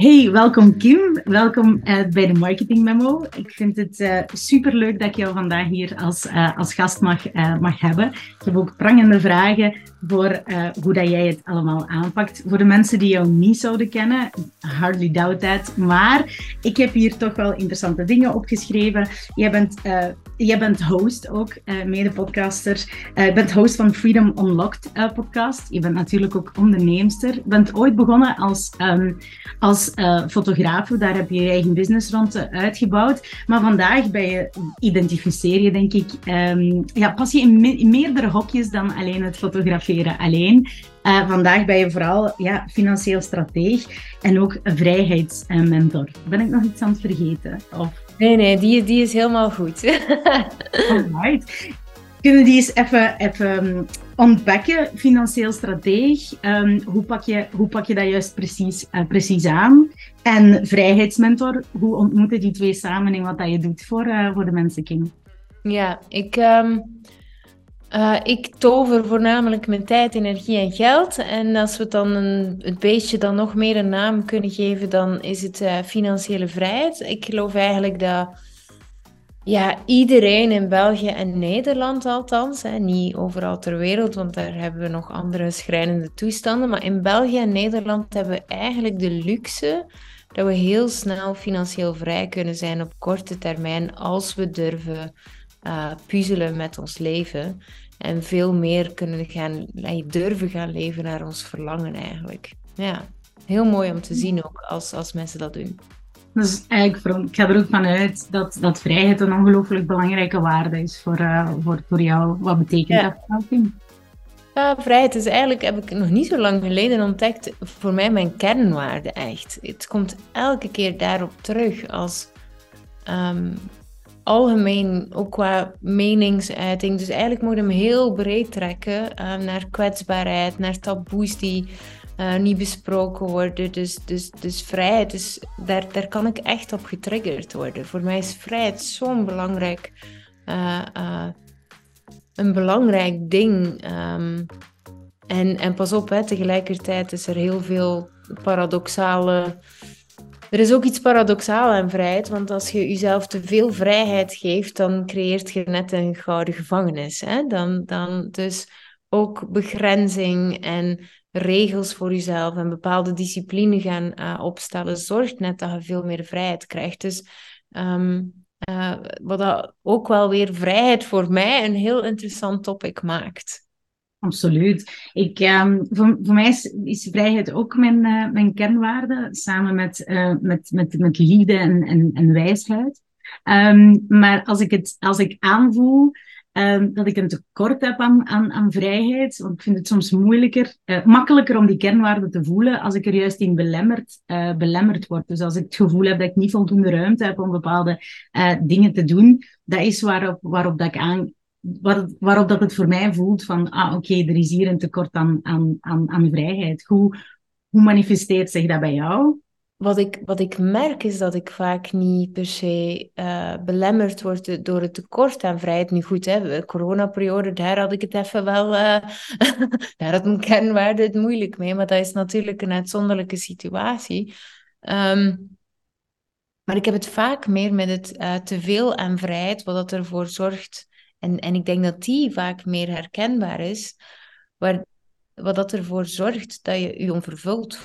Hey, welkom Kim. Welkom uh, bij de Marketing Memo. Ik vind het uh, superleuk dat ik jou vandaag hier als, uh, als gast mag, mag hebben. Ik heb ook prangende vragen voor hoe dat jij het allemaal aanpakt. Voor de mensen die jou niet zouden kennen, hardly doubt that. Maar ik heb hier toch wel interessante dingen opgeschreven. Jij bent, jij bent host ook, mede-podcaster. je bent host van Freedom Unlocked podcast. Je bent natuurlijk ook onderneemster. Je bent ooit begonnen als, um, als uh, fotograaf, daar heb je je eigen business rond uh, uitgebouwd. Maar vandaag ben je, identificeer je denk ik, um, ja, pas je in, in, meerdere hokjes dan alleen het fotograferen alleen. Uh, vandaag ben je vooral ja, financieel strateeg en ook vrijheidsmentor. Ben ik nog iets aan het vergeten? Of... Nee, nee, die, die is helemaal goed. Alright. Kunnen die eens even, even ontdekken, financieel strateeg. Um, hoe, pak je, hoe pak je dat juist precies, uh, precies aan? En vrijheidsmentor, hoe ontmoeten die twee samen en wat dat je doet voor, uh, voor de mensen, Kim? Ja, ik, um, uh, ik tover voornamelijk mijn tijd, energie en geld. En als we dan een, het beestje dan nog meer een naam kunnen geven, dan is het financiële vrijheid. Ik geloof eigenlijk dat ja, iedereen in België en Nederland althans, hè, niet overal ter wereld, want daar hebben we nog andere schrijnende toestanden. Maar in België en Nederland hebben we eigenlijk de luxe dat we heel snel financieel vrij kunnen zijn op korte termijn als we durven uh, puzzelen met ons leven. En veel meer kunnen gaan, durven gaan leven naar ons verlangen eigenlijk. Ja, heel mooi om te zien ook als, als mensen dat doen. Dus eigenlijk, ik ga er ook vanuit dat, dat vrijheid een ongelooflijk belangrijke waarde is voor, uh, voor, voor jou. Wat betekent dat voor jou, Ja, vrijheid is eigenlijk, heb ik nog niet zo lang geleden ontdekt, voor mij mijn kernwaarde echt. Het komt elke keer daarop terug als um, algemeen, ook qua meningsuiting. Dus eigenlijk moet je hem heel breed trekken uh, naar kwetsbaarheid, naar taboes die uh, niet besproken worden. Dus, dus, dus vrijheid, is, daar, daar kan ik echt op getriggerd worden. Voor mij is vrijheid zo'n belangrijk, uh, een belangrijk ding. Um, en, en pas op, hè, tegelijkertijd is er heel veel paradoxale. Er is ook iets paradoxaal aan vrijheid, want als je jezelf te veel vrijheid geeft, dan creëert je net een gouden gevangenis. Hè? Dan, dan, dus ook begrenzing en regels voor jezelf en bepaalde discipline gaan uh, opstellen, zorgt net dat je veel meer vrijheid krijgt. Dus um, uh, wat ook wel weer vrijheid voor mij een heel interessant topic maakt. Absoluut. Ik, um, voor, voor mij is, is, vrijheid ook mijn, uh, mijn kernwaarde, samen met, met, met, met liefde en, en, wijsheid. Um, maar als ik, het, als ik aanvoel Um, dat ik een tekort heb aan, aan, aan, vrijheid. Want ik vind het soms moeilijker, uh, makkelijker om die kernwaarden te voelen als ik er juist in belemmerd, uh, belemmerd word. Dus als ik het gevoel heb dat ik niet voldoende ruimte heb om bepaalde uh, dingen te doen, dat is waarop, waarop dat ik aan, waar, waarop dat het voor mij voelt van, ah oké, er is hier een tekort aan, aan, aan, aan vrijheid. Hoe, hoe manifesteert zich dat bij jou? wat ik, wat ik merk is dat ik vaak niet per se uh, belemmerd word door het tekort aan vrijheid. Nu goed, hè, coronaperiode, daar had ik het even wel, uh, daar had mijn kernwaarde het moeilijk mee, maar dat is natuurlijk een uitzonderlijke situatie. Um, maar ik heb het vaak meer met het uh, teveel aan vrijheid, wat dat ervoor zorgt, en, en ik denk dat die vaak meer herkenbaar is, waar, wat dat ervoor zorgt dat je je onvervuld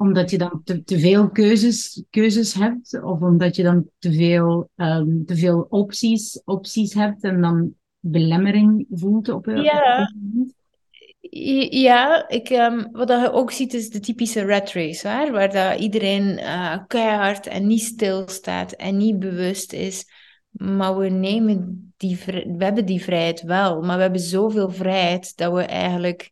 omdat je dan te, te veel keuzes, keuzes hebt, of omdat je dan te veel, um, te veel opties, opties hebt en dan belemmering voelt op je Ja, ja ik, um, wat je ook ziet is de typische rat race, waar, waar dat iedereen uh, keihard en niet stilstaat en niet bewust is. Maar we nemen die, we hebben die vrijheid wel, maar we hebben zoveel vrijheid dat we eigenlijk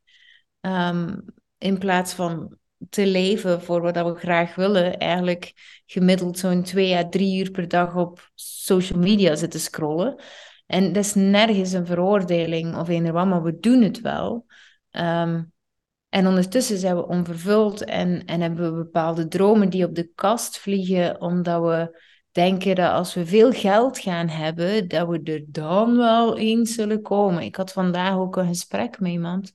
um, in plaats van te leven voor wat we graag willen, eigenlijk gemiddeld zo'n twee à drie uur per dag op social media zitten scrollen. En dat is nergens een veroordeling of een wat, maar we doen het wel. Um, en ondertussen zijn we onvervuld en, en hebben we bepaalde dromen die op de kast vliegen, omdat we denken dat als we veel geld gaan hebben, dat we er dan wel eens zullen komen. Ik had vandaag ook een gesprek met iemand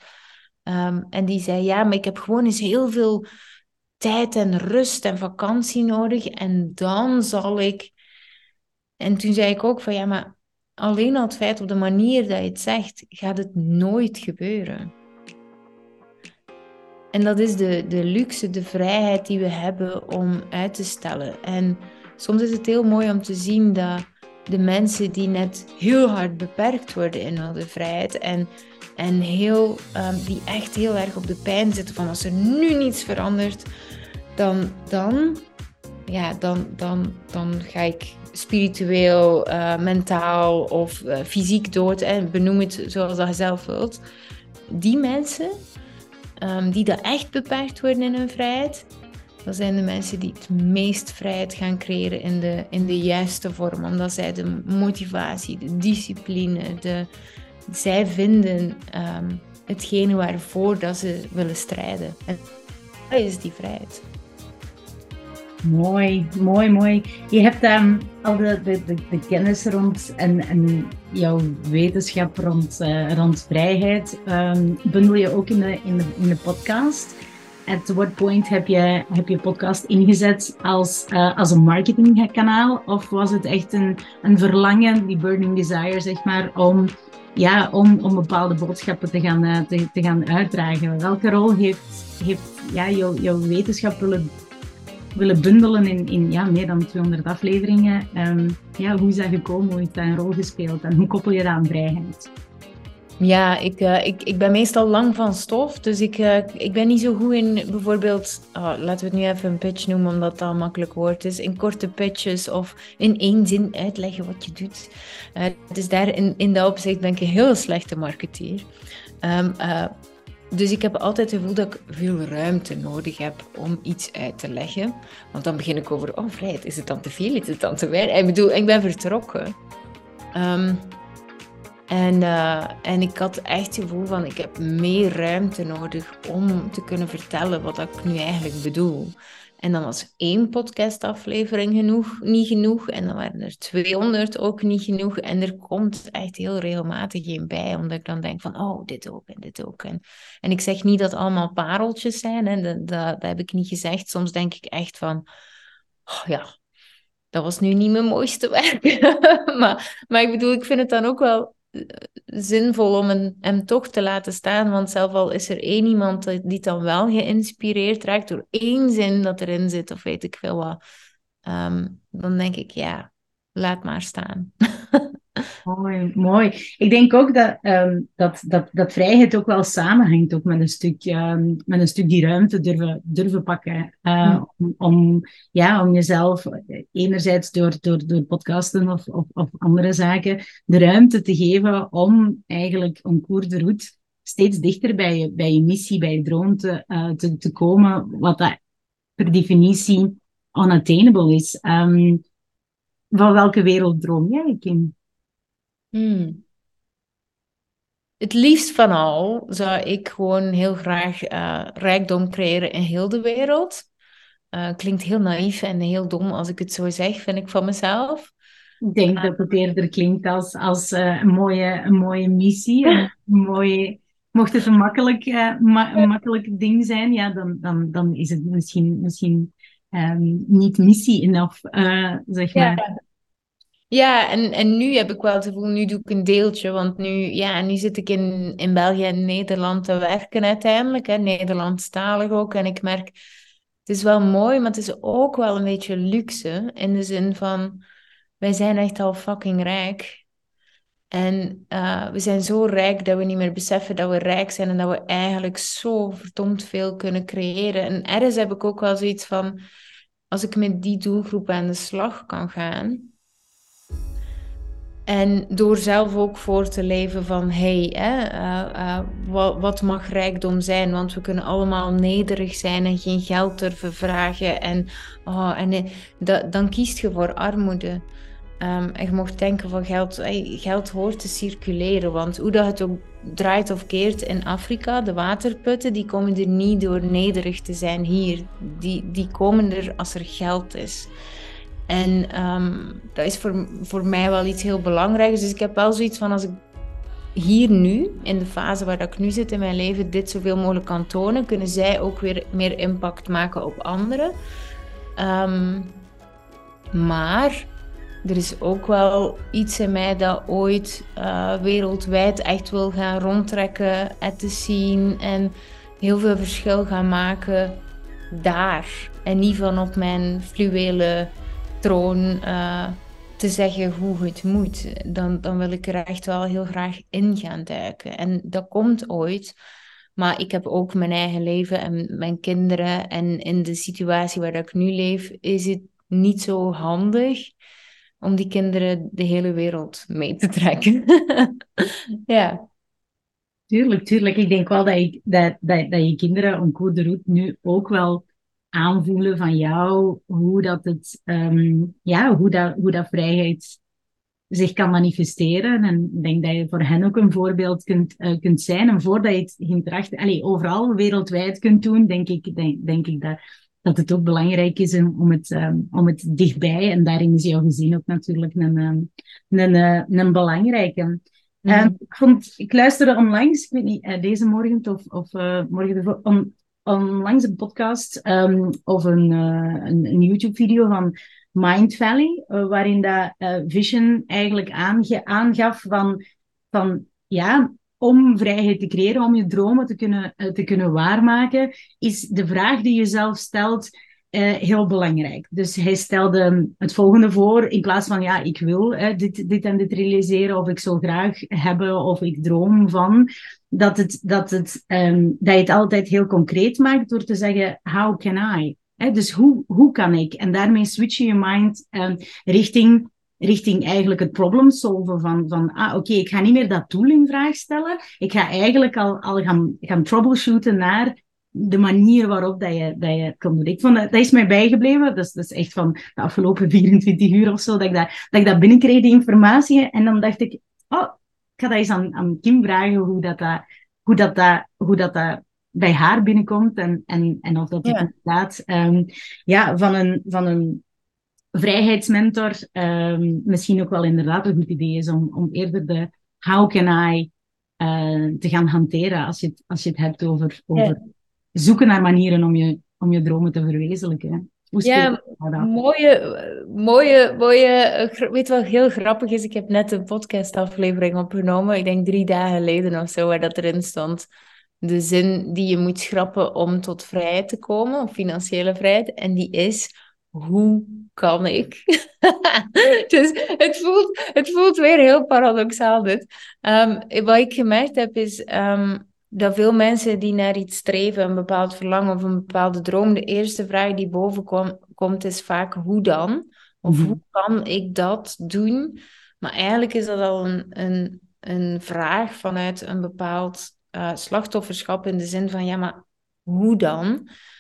Um, en die zei, ja, maar ik heb gewoon eens heel veel tijd en rust en vakantie nodig. En dan zal ik. En toen zei ik ook van ja, maar alleen al het feit op de manier dat je het zegt, gaat het nooit gebeuren. En dat is de, de luxe, de vrijheid die we hebben om uit te stellen. En soms is het heel mooi om te zien dat de mensen die net heel hard beperkt worden in hun vrijheid en, en heel, um, die echt heel erg op de pijn zitten van als er nu niets verandert, dan, dan, ja, dan, dan, dan ga ik spiritueel, uh, mentaal of uh, fysiek dood. En benoem het zoals dat je zelf wilt. Die mensen um, die dat echt beperkt worden in hun vrijheid, dat zijn de mensen die het meest vrijheid gaan creëren in de, in de juiste vorm. Omdat zij de motivatie, de discipline, de, zij vinden um, hetgene waarvoor dat ze willen strijden. En dat is die vrijheid. Mooi, mooi, mooi. Je hebt um, al de, de, de, kennis rond en, en jouw wetenschap rond, uh, rond vrijheid. Um, je ook in de, in de, in de podcast. At what point heb je, heb je podcast ingezet als, uh, als een marketingkanaal? Of was het echt een, een verlangen, die burning desire, zeg maar, om, ja, om, om bepaalde boodschappen te gaan, uh, te, gaan uitdragen? Welke rol heeft, heeft ja, jouw, jouw wetenschap willen willen bundelen in, in ja, meer dan 200 afleveringen. Um, ja, hoe is dat gekomen? Hoe heeft dat een rol gespeeld? En hoe koppel je dat aan vrijheid? Ja, ik, uh, ik, ik ben meestal lang van stof. Dus ik, uh, ik ben niet zo goed in bijvoorbeeld, oh, laten we het nu even een pitch noemen, omdat dat een makkelijk woord is. In korte pitches of in één zin uitleggen wat je doet. Uh, dus daar in, in dat opzicht ben ik een heel slechte marketeer. Um, dus ik heb altijd het gevoel dat ik veel ruimte nodig heb om iets uit te leggen. Want dan begin ik over, oh vrijheid, is het dan te veel, is het dan te weinig? Ik bedoel, ik ben vertrokken. Um, en, uh, en ik had echt het gevoel van, ik heb meer ruimte nodig om te kunnen vertellen wat ik nu eigenlijk bedoel. En dan was één podcastaflevering genoeg, niet genoeg. En dan waren er 200 ook niet genoeg. En er komt echt heel regelmatig geen bij. Omdat ik dan denk van, oh, dit ook en dit ook. En, en ik zeg niet dat allemaal pareltjes zijn. En dat, dat, dat heb ik niet gezegd. Soms denk ik echt van, oh ja, dat was nu niet mijn mooiste werk. maar, maar ik bedoel, ik vind het dan ook wel zinvol om hem toch te laten staan. Want zelf al is er één iemand die dan wel geïnspireerd raakt door één zin dat erin zit, of weet ik veel wat. Ehm, dan denk ik, ja, laat maar staan. Mooi, mooi. Ik denk ook dat, um, dat, dat, dat vrijheid ook wel samenhangt ook met een stuk, um, met een stuk die ruimte durven, durven pakken. Uh, om, om, ja, om jezelf enerzijds door, door, door podcasten of, of, of andere zaken de ruimte te geven om eigenlijk een cours de route steeds dichter bij je, bij je missie, bij je droom te, uh, te, te komen, wat dat per definitie unattainable is. Um, van welke wereld droom jij, Kim? Hmm. Het liefst van al zou ik gewoon heel graag uh, rijkdom creëren in heel de wereld. Uh, klinkt heel naïef en heel dom als ik het zo zeg, vind ik van mezelf. Ik denk uh, dat het eerder klinkt als, als een, mooie, een mooie missie. Een mooie, mocht het een makkelijk, ma makkelijk ding zijn, ja, dan, dan, dan is het misschien, misschien um, niet missie enough, zeg maar. Ja. Ja, en, en nu heb ik wel het gevoel, nu doe ik een deeltje. Want nu, ja, nu zit ik in, in België en Nederland te werken uiteindelijk. Hè, Nederlandstalig ook. En ik merk, het is wel mooi, maar het is ook wel een beetje luxe. In de zin van, wij zijn echt al fucking rijk. En uh, we zijn zo rijk dat we niet meer beseffen dat we rijk zijn. En dat we eigenlijk zo verdomd veel kunnen creëren. En ergens heb ik ook wel zoiets van, als ik met die doelgroep aan de slag kan gaan en door zelf ook voor te leven van, hé, hey, uh, wat, wat, mag rijkdom zijn? Want we kunnen allemaal nederig zijn en geen geld durven vragen. En, oh, en uh, dan kiest je voor armoede. Um, en je mocht denken van geld, geld hoort te circuleren. Want hoe dat het ook draait of keert in Afrika, de waterputten, die komen er niet door nederig te zijn hier. Die, die komen er als er geld is. En um, dat is voor, voor mij wel iets heel belangrijks. Dus ik heb wel zoiets van als ik hier nu, in de fase waar ik nu zit in mijn leven, dit zoveel mogelijk kan tonen, kunnen zij ook weer meer impact maken op anderen. Ehm, maar er is ook wel iets in mij dat ooit uh, wereldwijd echt wil gaan rondtrekken, te zien en heel veel verschil gaan maken daar. En niet van op mijn fluwele troon uh, te zeggen hoe het moet. Dan, dan wil ik er echt wel heel graag in gaan duiken. En dat komt ooit. Maar ik heb ook mijn eigen leven en mijn kinderen. En in de situatie waar ik nu leef, is het niet zo handig om die kinderen de hele wereld mee te trekken. ja. Tuurlijk, tuurlijk. Ik denk wel dat, ik, dat, dat, dat je kinderen om goede route nu ook wel aanvoelen van jou, hoe dat, het, um, ja, hoe dat, hoe dat vrijheid zich kan manifesteren. En ik denk dat je voor hen ook een voorbeeld kunt, uh, kunt zijn. En voordat je het hinterachtig, allez, overal wereldwijd kunt doen, denk ik, denk, denk ik dat, dat het ook belangrijk is om het, um, om het dichtbij, en daarin is jouw gezin ook natuurlijk een, um, een, een, een belangrijke. Mm -hmm. ik, vond, ik luisterde onlangs, ik weet niet, uh, deze morgen of, of morgen ervoor, on, onlangs een podcast um, of een, uh, een, YouTube-video van Mind Valley, uh, waarin dat uh, Vision eigenlijk aange aangaf van, van ja, om vrijheid te creëren, om je dromen te kunnen, te kunnen waarmaken, is de vraag die je zelf stelt uh, heel belangrijk. Dus hij stelde het volgende voor, in plaats van ja, ik wil dit, dit en dit realiseren, of ik zou graag hebben, of ik droom van, dat, het, dat, het, um, dat je het altijd heel concreet maakt door te zeggen, how can I? Dus hoe, hoe kan ik? En daarmee switch je je mind um, richting richting eigenlijk het problem solven van, van ah, oké, ik ga niet meer dat tool in vraag stellen. Ik ga eigenlijk al, al gaan, gaan troubleshooten naar de manier waarop dat je, dat je het kon doen. Ik vond dat, dat is mij bijgebleven. Dat is, dat is echt van de afgelopen 24 uur of zo, dat ik dat, dat, ik dat binnenkreeg, die informatie. En dan dacht ik, oh, ik ga dat eens aan, aan Kim vragen hoe dat, dat, hoe dat, dat, hoe dat, dat bij haar binnenkomt. En, en, en of dat ja. inderdaad um, ja, van, een, van een vrijheidsmentor um, misschien ook wel inderdaad een goed idee is om, om eerder de how can I uh, te gaan hanteren als je het, als je het hebt over, over ja zoeken naar manieren om je, om je dromen te verwezenlijken. Hoe ja, mooie, mooie, mooie, weet wat heel grappig is? Ik heb net een podcastaflevering opgenomen, ik denk drie dagen geleden of zo, waar dat erin stond. De zin die je moet schrappen om tot vrijheid te komen, of financiële vrijheid, en die is, hoe kan ik? dus het voelt, het voelt weer heel paradoxaal dit. Um, wat ik gemerkt heb is, um, dat veel mensen die naar iets streven, een bepaald verlangen of een bepaalde droom, de eerste vraag die boven kom, komt is vaak hoe dan? Of mhm. hoe kan ik dat doen? Maar eigenlijk is dat al een, een, een vraag vanuit een bepaald uh, slachtofferschap in de zin van ja, maar hoe dan?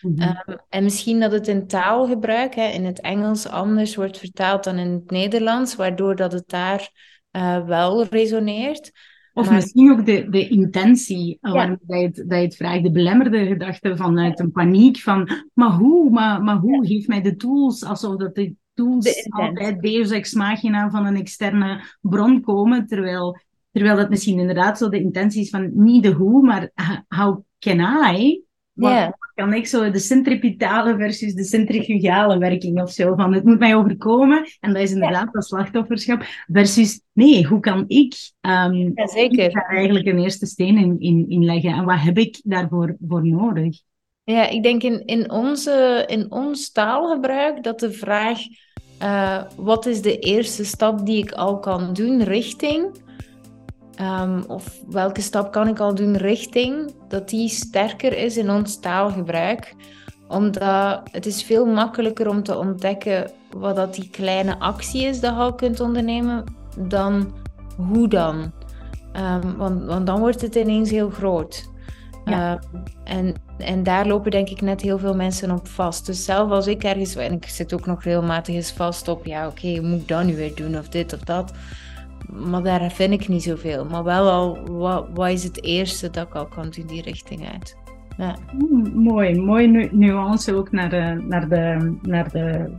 Mm -hmm. um, en misschien dat het in taalgebruik hè, in het Engels anders wordt vertaald dan in het Nederlands, waardoor dat het daar uh, wel resoneert. Of misschien ook de, de intentie ja. waarom dat je, het, dat je het vraagt, de belemmerde gedachte vanuit een paniek van, maar hoe, maar, maar hoe, geef mij de tools, alsof dat de tools de altijd deus ex machina van een externe bron komen, terwijl, terwijl dat misschien inderdaad zo de intentie is van niet de hoe, maar how can I? Yeah. kan ik zo de centripetale versus de centrifugale werking of zo van het moet mij overkomen en dat is inderdaad dat slachtofferschap versus nee, hoe kan ik um, ja, zeker. daar eigenlijk een eerste steen in, in, in leggen en wat heb ik daarvoor voor nodig? Ja, ik denk in, in, onze, in ons taalgebruik dat de vraag uh, wat is de eerste stap die ik al kan doen richting Um, of welke stap kan ik al doen richting, dat die sterker is in ons taalgebruik. Omdat het is veel makkelijker om te ontdekken wat dat die kleine actie is dat je al kunt ondernemen, dan hoe dan. Um, want, want, dan wordt het ineens heel groot. Ja. Uh, en, en daar lopen denk ik net heel veel mensen op vast. Dus zelf als ik ergens, en ik zit ook nog regelmatig eens vast op, ja oké, okay, moet ik dat nu weer doen of dit of dat maar daar vind ik niet zoveel. Maar wel al, wat, wat is het eerste dat ik al kan doen die richting uit? Ja. Mm, mooi, mooi nu nuance ook naar de, naar de, naar de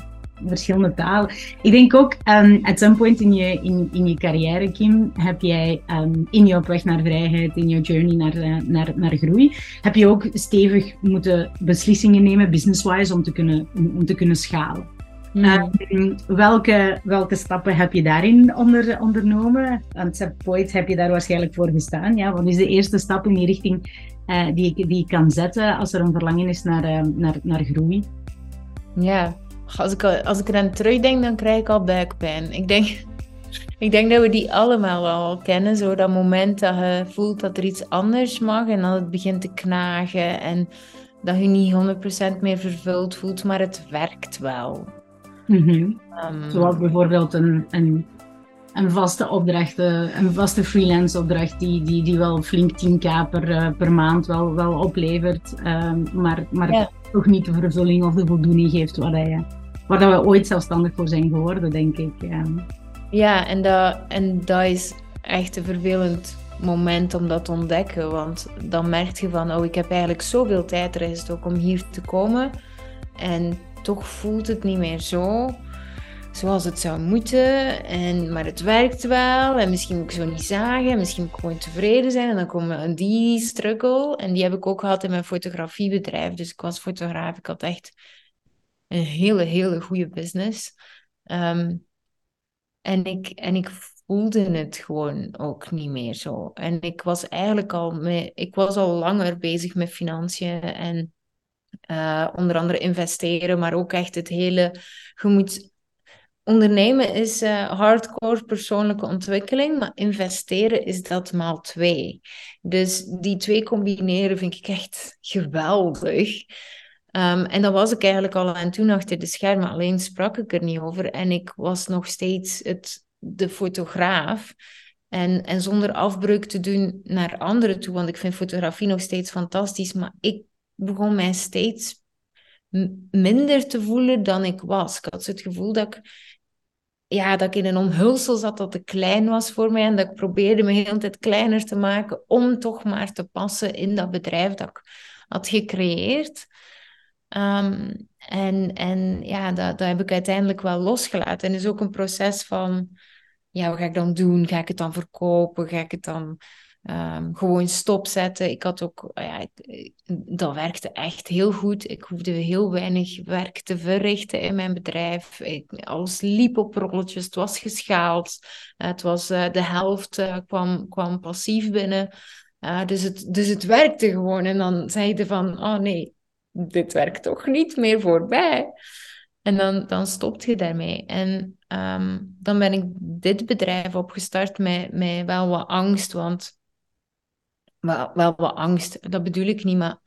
verschillende talen. Ik denk ook, um, at some point in je, in, in je carrière, Kim, heb jij um, in je op weg naar vrijheid, in je journey naar, uh, naar, naar groei, heb je ook stevig moeten beslissingen nemen, business-wise, om, te kunnen, om te kunnen schalen. Mm. Um, welke, welke stappen heb je daarin onder, ondernomen? Want point heb je daar waarschijnlijk voor gestaan. Ja? Wat is de eerste stap in die richting uh, die, ik, die ik kan zetten als er een verlangen is naar, uh, naar, naar groei? Ja, als ik, als ik eraan terugdenk, dan krijg ik al buikpijn. Ik denk, ik denk dat we die allemaal wel kennen. Zo dat moment dat je voelt dat er iets anders mag en dat het begint te knagen. En dat je niet 100% meer vervuld voelt, maar het werkt wel. Mm -hmm. um, Zoals bijvoorbeeld een, een, een vaste opdracht, eh, een vaste freelance opdracht die, die, die wel flink 10k per, uh, per maand wel, wel oplevert, um, maar, maar ja. toch niet de vervulling of de voldoening geeft waar, je, waar dat we ooit zelfstandig voor zijn geworden, denk ik. Ja, ja en, dat, en dat is echt een vervelend moment om dat te ontdekken, want dan merk je van, oh, ik heb eigenlijk zoveel tijd erin gestoken om hier te komen en toch voelt het niet meer zo zoals het zou moeten. En, maar het werkt wel. En misschien moet ik zo niet zagen. Misschien moet ik gewoon tevreden zijn. En dan komen die struggle. En die heb ik ook gehad in mijn fotografiebedrijf. Dus ik was fotograaf. Ik had echt een hele, hele goede business. Um, en, ik, en ik voelde het gewoon ook niet meer zo. En ik was eigenlijk al, mee, ik was al langer bezig met financiën en uh, onder andere investeren, maar ook echt het hele, je moet ondernemen is uh, hardcore persoonlijke ontwikkeling, maar investeren is dat maal twee. Dus die twee combineren vind ik echt geweldig. Um, en dat was ik eigenlijk al aan toen achter de schermen, alleen sprak ik er niet over. En ik was nog steeds het, de fotograaf. En, en zonder afbreuk te doen naar anderen toe, want ik vind fotografie nog steeds fantastisch, maar ik begon mij steeds minder te voelen dan ik was. Ik had het gevoel dat ik, ja, dat ik in een omhulsel zat dat te klein was voor mij en dat ik probeerde me de hele tijd kleiner te maken om toch maar te passen in dat bedrijf dat ik had gecreëerd. Um, en, en ja, dat, dat heb ik uiteindelijk wel losgelaten. En is ook een proces van, ja, wat ga ik dan doen? Ga ik het dan verkopen? Ga ik het dan Um, gewoon stopzetten. Ik had ook, ja, dat werkte echt heel goed. Ik hoefde heel weinig werk te verrichten in mijn bedrijf. Ik, alles liep op rolletjes, het was geschaald. het was, uh, de helft uh, kwam, kwam passief binnen. Uh, dus, het, dus het werkte gewoon. En dan zeiden van, oh nee, dit werkt toch niet meer voorbij. En dan, dan stopt je daarmee. En um, dan ben ik dit bedrijf opgestart met, met wel wat angst, want wel, wel wat angst, dat bedoel ik niet, maar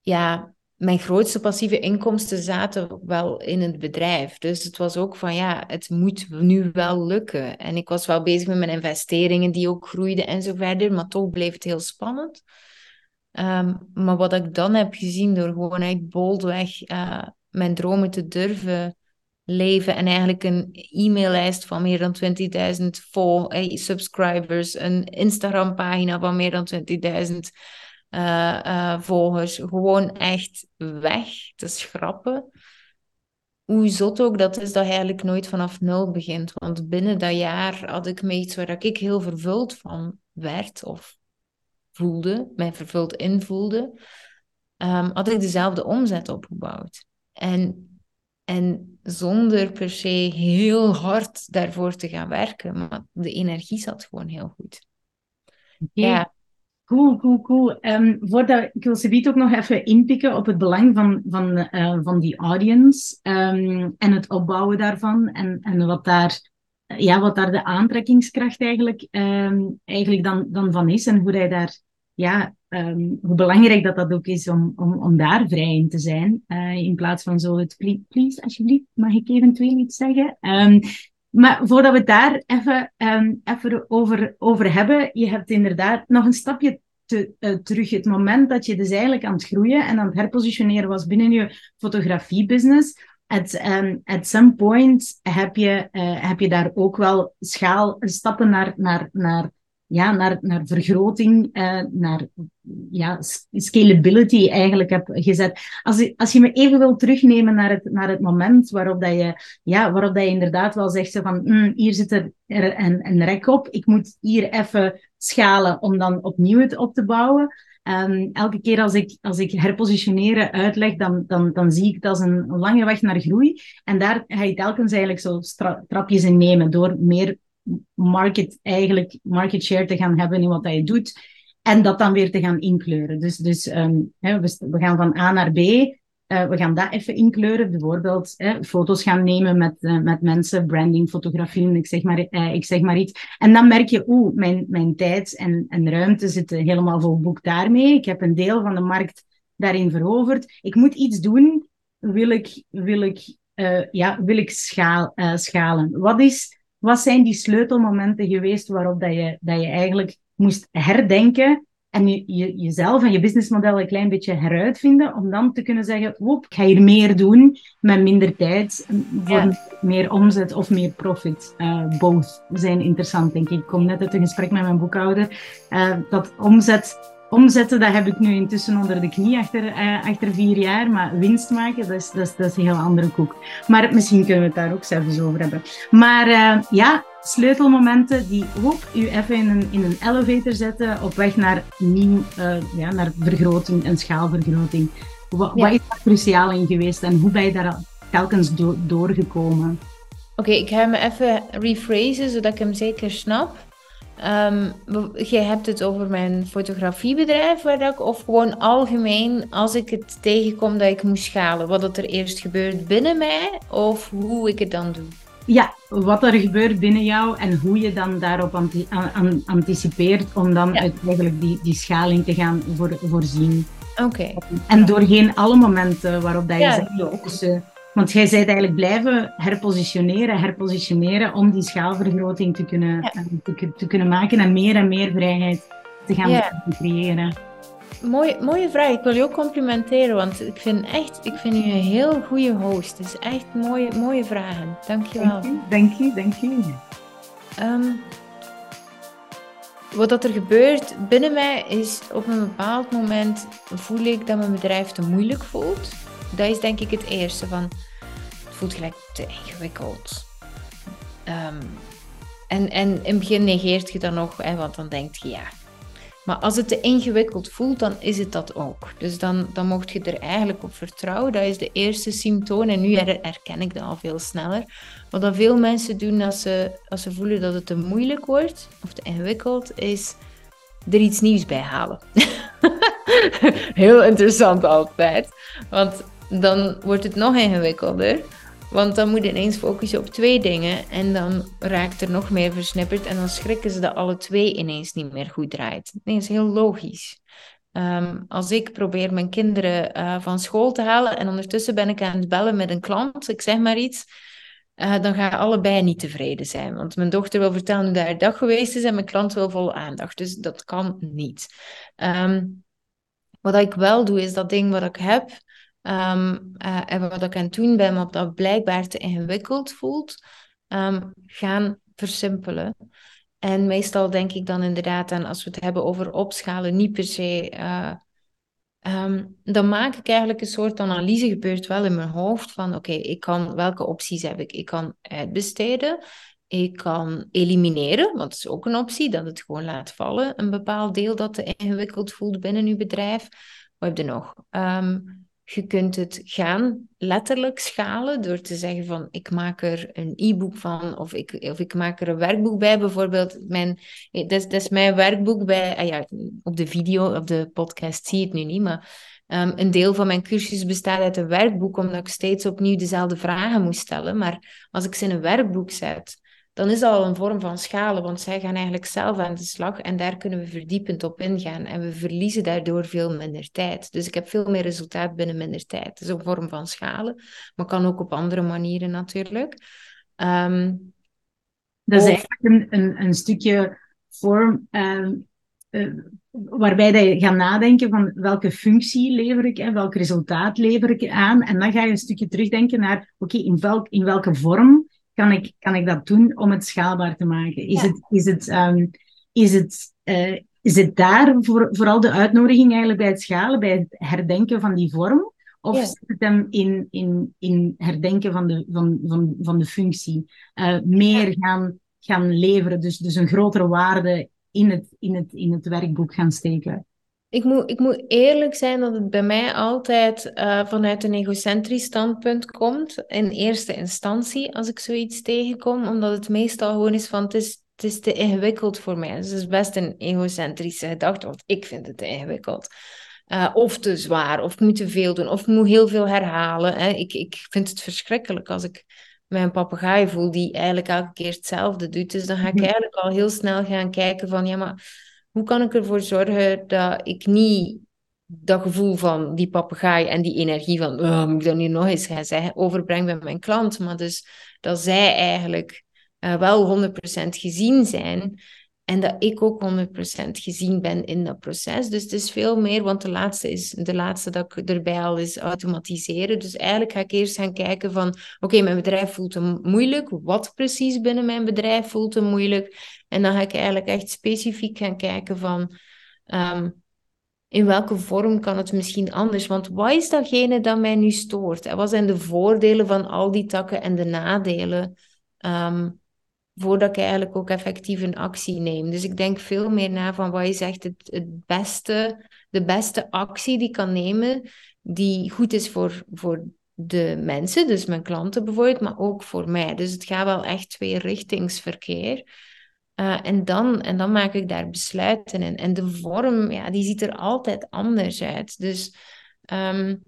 ja, mijn grootste passieve inkomsten zaten wel in het bedrijf. Dus het was ook van ja, het moet nu wel lukken. En ik was wel bezig met mijn investeringen die ook groeiden en zo verder, maar toch bleef het heel spannend. Um, maar wat ik dan heb gezien door gewoon echt boldweg uh, mijn dromen te durven leven en eigenlijk een e-maillijst van meer dan 20.000 vol eh, subscribers, een Instagram-pagina van meer dan 20.000 uh, uh, volgers, gewoon echt weg te schrappen. Hoe zot ook dat is dat eigenlijk nooit vanaf nul begint. Want binnen dat jaar had ik me iets waar ik heel vervuld van werd of voelde, mij vervuld invoelde, um, had ik dezelfde omzet opgebouwd. En en zonder per se heel hard daarvoor te gaan werken. Maar de energie zat gewoon heel goed. Ja. Cool, cool, cool. Um, voordat, ik wil Sabit ook nog even inpikken op het belang van, van, uh, van die audience um, en het opbouwen daarvan en, en wat, daar, ja, wat daar de aantrekkingskracht eigenlijk, um, eigenlijk dan, dan van is en hoe hij daar ja, um, hoe belangrijk dat dat ook is om, om, om daar vrij in te zijn. Uh, in plaats van zo het please, alsjeblieft, mag ik eventueel iets zeggen? Um, maar voordat we het daar even, um, even over, over hebben, je hebt inderdaad nog een stapje te, uh, terug. Het moment dat je dus eigenlijk aan het groeien en aan het herpositioneren was binnen je fotografiebusiness. At, at some point heb je, uh, heb je daar ook wel schaal, stappen naar, naar, naar ja, naar, naar vergroting, uh, naar ja, scalability eigenlijk heb gezet. Als je, als je me even wil terugnemen naar het, naar het moment waarop, dat je, ja, waarop dat je inderdaad wel zegt van mm, hier zit er een, rek op, ik moet hier even schalen om dan opnieuw het op te bouwen. Um, elke keer als ik, als ik herpositioneren uitleg, dan, dan, dan zie ik het als een lange weg naar groei. En daar ga je telkens eigenlijk zo trapjes in nemen door meer market, eigenlijk market share te gaan hebben in wat je doet. En dat dan weer te gaan inkleuren. Dus, dus um, hè, we, gaan van A naar B. Uh, we gaan dat even inkleuren. Bijvoorbeeld hè, foto's gaan nemen met, uh, met mensen, branding, fotografie, ik zeg maar, uh, ik zeg maar iets. En dan merk je, oeh, mijn, mijn tijd en, en ruimte zitten helemaal vol boek daarmee. Ik heb een deel van de markt daarin veroverd. Ik moet iets doen, wil ik, wil ik, ja, wil ik schaal, schalen. Wat is wat zijn die sleutelmomenten geweest waarop dat je, dat je eigenlijk moest herdenken en je, je, jezelf en je businessmodel een klein beetje heruitvinden om dan te kunnen zeggen, oep, ik ga hier meer doen met minder tijd voor meer omzet of meer profit. Uh, both zijn interessant, denk ik. Ik kom net uit een gesprek met mijn boekhouder. Uh, dat omzet omzetten, dat heb ik nu intussen onder de knie achter, uh, achter vier jaar. Maar winst maken, dat is, dat, is, dat is een heel andere koek. Maar misschien kunnen we het daar ook zelfs over hebben. Maar uh, ja, sleutelmomenten die hoop u even in een, in een elevator zetten op weg naar, nieuw, uh, ja, naar vergroting en schaalvergroting. Wat, ja. wat is daar cruciaal in geweest en hoe ben je daar telkens do doorgekomen? Oké, okay, ik ga hem even rephrasen zodat ik hem zeker snap. Um, je hebt het over mijn fotografiebedrijf, waar ik, of gewoon algemeen als ik het tegenkom dat ik moet schalen. Wat er eerst gebeurt binnen mij of hoe ik het dan doe. Ja, wat er gebeurt binnen jou en hoe je dan daarop anti anticipeert om dan eigenlijk die, die schaling te gaan voor, voorzien. Oké. En doorheen alle momenten waarop dat je ja, zegt, want jij zei eigenlijk blijven herpositioneren, herpositioneren om die schaalvergroting te kunnen, eh, te, te, kunnen maken en meer en meer vrijheid te gaan creëren. Mooie, mooie vraag. Ik wil je ook complimenteren, want ik vind, echt, ik vind u een heel goede host. Het is echt mooie, mooie vragen. Dank je wel. Dank je, dank je. Um, wat dat er gebeurt binnen mij is op een bepaald moment voel ik dat mijn bedrijf te moeilijk voelt dat is denk ik het eerste. Van, het voelt gelijk te ingewikkeld. Um, en, en in het begin negeert je dat nog, hè, want dan denk je ja. Maar als het te ingewikkeld voelt, dan is het dat ook. Dus dan, dan mocht je er eigenlijk op vertrouwen. Dat is de eerste symptoom. En nu herken ik dat al veel sneller. Wat dan veel mensen doen als ze, als ze voelen dat het te moeilijk wordt of te ingewikkeld, is er iets nieuws bij halen. Heel interessant altijd. Want dan wordt het nog ingewikkelder. Want dan moet je ineens focussen op twee dingen en dan raakt er nog meer versnipperd en dan schrikken ze dat alle twee ineens niet meer goed draait. Nee, dat is heel logisch. Ehm, als ik probeer mijn kinderen uh, van school te halen en ondertussen ben ik aan het bellen met een klant, ik zeg maar iets, uh, dan gaan allebei niet tevreden zijn. Want mijn dochter wil vertellen hoe daar dag geweest is en mijn klant wil vol aandacht. Dus dat kan niet. Um, wat ik wel doe, is dat ding wat ik heb, Um, uh, en wat ik aan het doen ben, wat dat blijkbaar te ingewikkeld voelt, um, gaan versimpelen. En meestal denk ik dan inderdaad aan, als we het hebben over opschalen, niet per se. Uh, um, dan maak ik eigenlijk een soort analyse, gebeurt wel in mijn hoofd, van oké, ik kan, welke opties heb ik? Ik kan uitbesteden, ik kan elimineren, want dat is ook een optie, dat het gewoon laat vallen, een bepaald deel dat te ingewikkeld voelt binnen uw bedrijf. Wat heb je nog? Um, je kunt het gaan letterlijk schalen door te zeggen van ik maak er een e-book van of ik, of ik maak er een werkboek bij. Bijvoorbeeld, mijn, dat, is, dat is mijn werkboek bij, ah ja, op de video, op de podcast zie je het nu niet, maar um, een deel van mijn cursus bestaat uit een werkboek omdat ik steeds opnieuw dezelfde vragen moest stellen. Maar als ik ze in een werkboek zet, dan is dat al een vorm van schalen, want zij gaan eigenlijk zelf aan de slag en daar kunnen we verdiepend op ingaan en we verliezen daardoor veel minder tijd. Dus ik heb veel meer resultaat binnen minder tijd. Dat is een vorm van schalen, maar kan ook op andere manieren natuurlijk. Um, dat is eigenlijk een, een, een stukje vorm um, uh, waarbij je gaat nadenken van welke functie lever ik en welk resultaat lever ik aan. En dan ga je een stukje terugdenken naar, oké, in, welk, in welke vorm kan ik, kan ik dat doen om het schaalbaar te maken? Is het, is het um, is het, uh, is het daar voor, vooral de uitnodiging eigenlijk bij het schalen, bij het herdenken van die vorm? Of zit het hem in, in, in herdenken van de, van, van, van de functie? Uh, meer gaan, gaan leveren, dus, dus een grotere waarde in het, in, het, in het werkboek gaan steken? Ik moet, ik moet eerlijk zijn dat het bij mij altijd uh, vanuit een egocentrisch standpunt komt. In eerste instantie, als ik zoiets tegenkom. Omdat het meestal gewoon is van, het is, het is te ingewikkeld voor mij. Dus het is best een egocentrische gedachte, want ik vind het te ingewikkeld. Uh, of te zwaar, of ik moet te veel doen, of ik moet heel veel herhalen. Hè. Ik, ik vind het verschrikkelijk als ik mijn papegaai voel die eigenlijk elke keer hetzelfde doet. Dus dan ga ik mhm. eigenlijk al heel snel gaan kijken van, ja, maar hoe kan ik ervoor zorgen dat ik niet dat gevoel van die papegaai en die energie van, oh, moet ik dat nu nog eens gaan zeggen, overbreng bij mijn klant, maar dus dat zij eigenlijk uh, wel 100% gezien zijn en dat ik ook 100% gezien ben in dat proces. Dus het is veel meer, want de laatste, is, de laatste dat ik erbij al is automatiseren. Dus eigenlijk ga ik eerst gaan kijken van, oké, mijn bedrijf voelt hem moeilijk. Wat precies binnen mijn bedrijf voelt hem moeilijk? En dan ga ik eigenlijk echt specifiek gaan kijken van, ehm, in welke vorm kan het misschien anders? Want wat is datgene dat mij nu stoort? En wat zijn de voordelen van al die takken en de nadelen? Um, voordat ik eigenlijk ook effectief een actie neem. Dus ik denk veel meer na van wat is echt het, beste, de beste actie die ik kan nemen, die goed is voor, voor de mensen, dus mijn klanten bijvoorbeeld, maar ook voor mij. Dus het gaat wel echt twee richtingsverkeer. Uh, en, dan, en dan maak ik daar besluiten in. En de vorm, ja, die ziet er altijd anders uit. Dus um,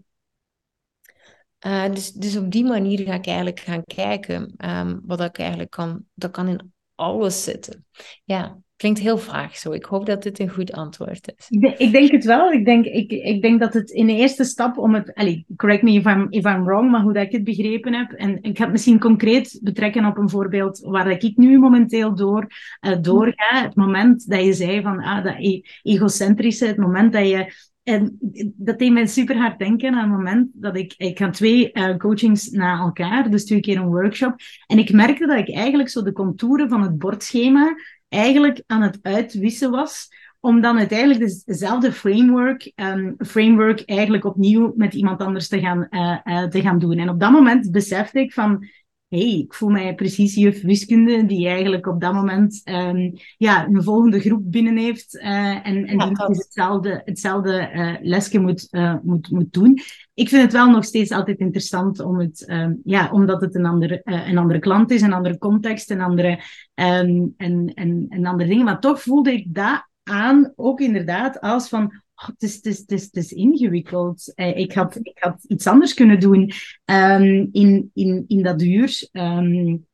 uh, dus, dus op die manier ga ik eigenlijk gaan kijken um, wat ik eigenlijk kan. Dat kan in alles zitten. Ja, klinkt heel vaag zo. Ik hoop dat dit een goed antwoord is. Ik denk, het wel. Ik denk, ik, ik denk dat het in de eerste stap om het... Allez, correct me if I'm, if I'm wrong, maar hoe dat ik het begrepen heb. En ik ga het misschien concreet betrekken op een voorbeeld waar ik nu momenteel door, uh, doorga. Het moment dat je zei van ah, dat e-, egocentrische, het moment dat je en dat deed mij super hard denken aan het moment dat ik... Ik had twee uh, coachings na elkaar, dus twee keer een workshop. En ik merkte dat ik eigenlijk zo de contouren van het bordschema eigenlijk aan het uitwissen was om dan uiteindelijk dezelfde framework, um, framework eigenlijk opnieuw met iemand anders te gaan, uh, uh, te gaan doen. En op dat moment besefte ik van, hey, ik voel mij precies juf wiskunde die eigenlijk op dat moment um, ja, een volgende groep binnen heeft uh, en, en die hetzelfde, hetzelfde uh, lesje moet, uh, moet, moet doen. Ik vind het wel nog steeds altijd interessant om het, um, ja, omdat het een andere, een andere klant is, een andere context, een andere, um, en, en, en andere dingen. Maar toch voelde ik dat aan, ook inderdaad, als van, Oh, het, is, het, is, het, is, het is ingewikkeld. Eh, ik, had, ik had iets anders kunnen doen um, in, in, in dat uur. Um,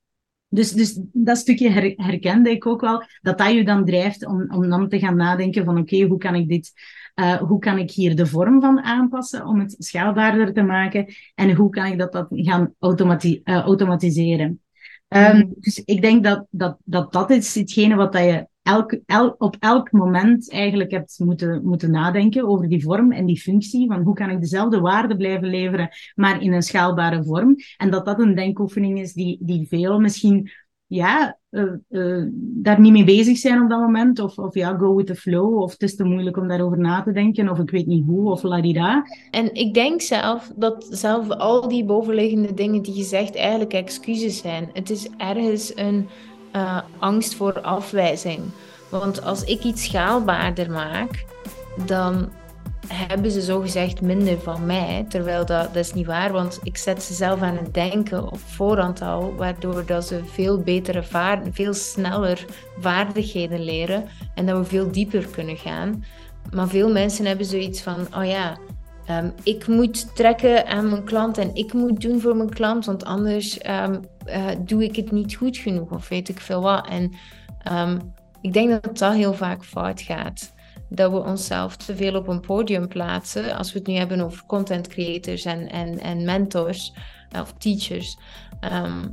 dus, dus dat stukje her, herkende ik ook wel, dat dat je dan drijft om, om dan te gaan nadenken van oké, okay, hoe kan ik dit, uh, hoe kan ik hier de vorm van aanpassen om het schaalbaarder te maken en hoe kan ik dat, dat gaan automati uh, automatiseren. Um, dus ik denk dat, dat, dat dat is hetgene wat dat je elk, op elk moment eigenlijk hebt moeten, moeten nadenken over die vorm en die functie. Van hoe kan ik dezelfde waarde blijven leveren, maar in een schaalbare vorm. En dat dat een denkoefening is die, die veel misschien ja, uh, uh, daar niet mee bezig zijn op dat moment. Of, of ja, go with the flow. Of het is te moeilijk om daarover na te denken. Of ik weet niet hoe. Of ladida. En ik denk zelf dat zelf al die bovenliggende dingen die je zegt eigenlijk excuses zijn. Het is ergens een uh, angst voor afwijzing. Want als ik iets schaalbaarder maak, dan hebben ze zogezegd minder van mij. Terwijl dat, dat is niet waar, want ik zet ze zelf aan het denken op voorhand al, waardoor dat ze veel betere vaarden, veel sneller vaardigheden leren en dat we veel dieper kunnen gaan. Maar veel mensen hebben zoiets van, oh ja, um, ik moet trekken aan mijn klant en ik moet doen voor mijn klant, want anders um, uh, doe ik het niet goed genoeg of weet ik veel wat. En um, ik denk dat dat heel vaak fout gaat. Dat we onszelf te veel op een podium plaatsen. Als we het nu hebben over content creators en, en, en mentors of teachers.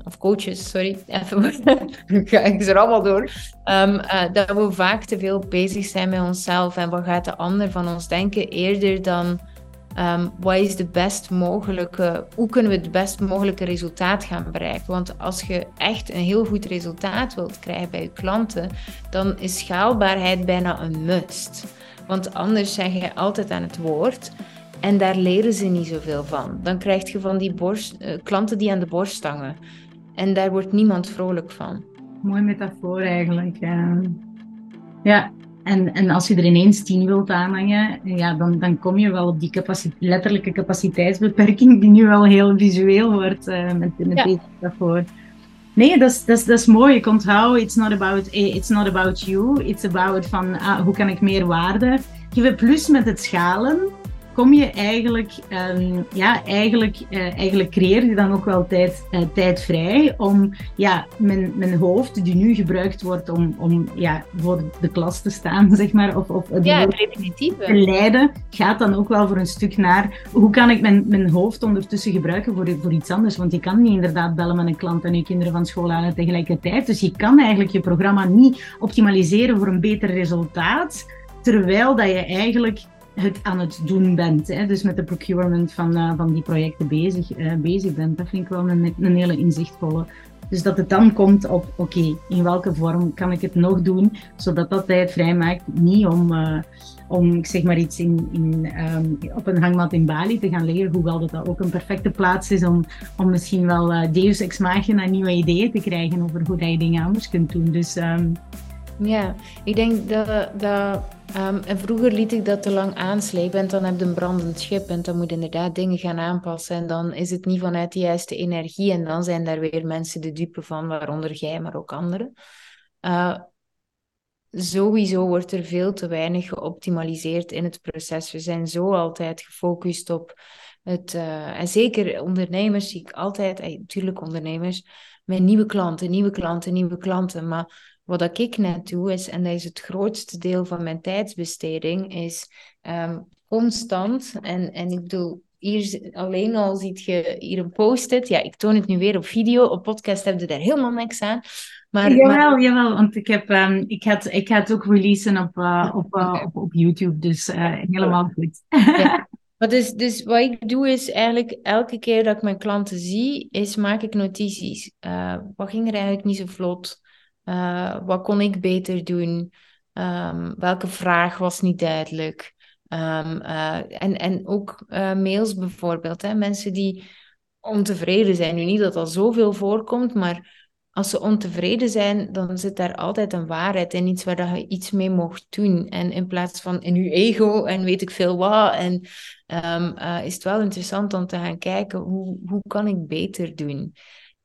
Of coaches, sorry. Even, ga ik er allemaal door. Uh, dat we vaak te veel bezig zijn met onszelf en wat gaat de ander van ons denken, eerder dan ehm, wat is de best mogelijke, hoe kunnen we het best mogelijke resultaat gaan bereiken? Want als je echt een heel goed resultaat wilt krijgen bij je klanten, dan is schaalbaarheid bijna een must. Want anders zeg je altijd aan het woord. En daar leren ze niet zoveel van. Dan krijg je van die borst, uh, klanten die aan de borst stangen. En daar wordt niemand vrolijk van. Mooi metafoor eigenlijk. Ja. En, en als je er ineens tien wilt aanhangen, ja, dan, dan kom je wel op die letterlijke capaciteitsbeperking die nu wel heel visueel wordt uh, met, met ja. deze metafoor. Nee, dat is, dat, is, dat is mooi. Ik onthoud, it's not about, eh, it's not about you. It's about van, ah, hoe kan ik meer waarde geven. Plus met het schalen kom je eigenlijk, um, ja, eigenlijk, uh, eigenlijk creëer je dan ook wel tijd, uh, tijd vrij om ja, mijn, mijn hoofd, die nu gebruikt wordt om, om ja, voor de klas te staan, zeg maar, of, of ja, te leiden, gaat dan ook wel voor een stuk naar hoe kan ik mijn, mijn hoofd ondertussen gebruiken voor, voor iets anders. Want je kan niet inderdaad bellen met een klant en je kinderen van school halen tegelijkertijd. Dus je kan eigenlijk je programma niet optimaliseren voor een beter resultaat, terwijl dat je eigenlijk het aan het doen bent. Hè? Dus met de procurement van, uh, van die projecten bezig, uh, bezig bent. Dat vind ik wel een, hele inzichtvolle. Dus dat het dan komt op, oké, in welke vorm kan ik het nog doen, zodat dat tijd vrijmaakt, niet om, uh, om ik zeg maar iets in, in, um, op een hangmat in Bali te gaan leren, hoewel dat, dat ook een perfecte plaats is om, om misschien wel uh, deus ex machina nieuwe ideeën te krijgen over hoe dat je dingen anders kunt doen. Dus um, ja, ik denk dat, um, en vroeger liet ik dat te lang aanslepen en dan heb je een brandend schip en dan moet je inderdaad dingen gaan aanpassen en dan is het niet vanuit de juiste energie en dan zijn daar weer mensen de dupe van, waaronder jij, maar ook anderen. Uh, sowieso wordt er veel te weinig geoptimaliseerd in het proces. We zijn zo altijd gefocust op het, uh, en zeker ondernemers zie ik altijd, natuurlijk ondernemers, met nieuwe klanten, nieuwe klanten, nieuwe klanten, maar wat ik net doe is, en dat is het grootste deel van mijn tijdsbesteding, is um, constant. En, en ik bedoel, hier alleen al ziet je hier een post-it. Ja, ik toon het nu weer op video. Op podcast heb je daar helemaal niks aan. Maar, jawel, maar... jawel, want ik, heb, um, ik, ga het, ik ga het ook releasen op, uh, op, uh, op, op YouTube. Dus uh, helemaal goed. ja. Maar dus, dus wat ik doe is eigenlijk elke keer dat ik mijn klanten zie, is maak ik notities. wat ging er eigenlijk niet zo vlot? Uh, wat kon ik beter doen? Um, welke vraag was niet duidelijk? Um, uh, en, en ook uh, mails bijvoorbeeld. Hè? Mensen die ontevreden zijn. Nu niet dat dat zoveel voorkomt, maar als ze ontevreden zijn, dan zit daar altijd een waarheid in. Iets waar je iets mee mocht doen. En in plaats van in je ego en weet ik veel wat. En um, is het wel interessant om te gaan kijken, hoe, hoe kan ik beter doen?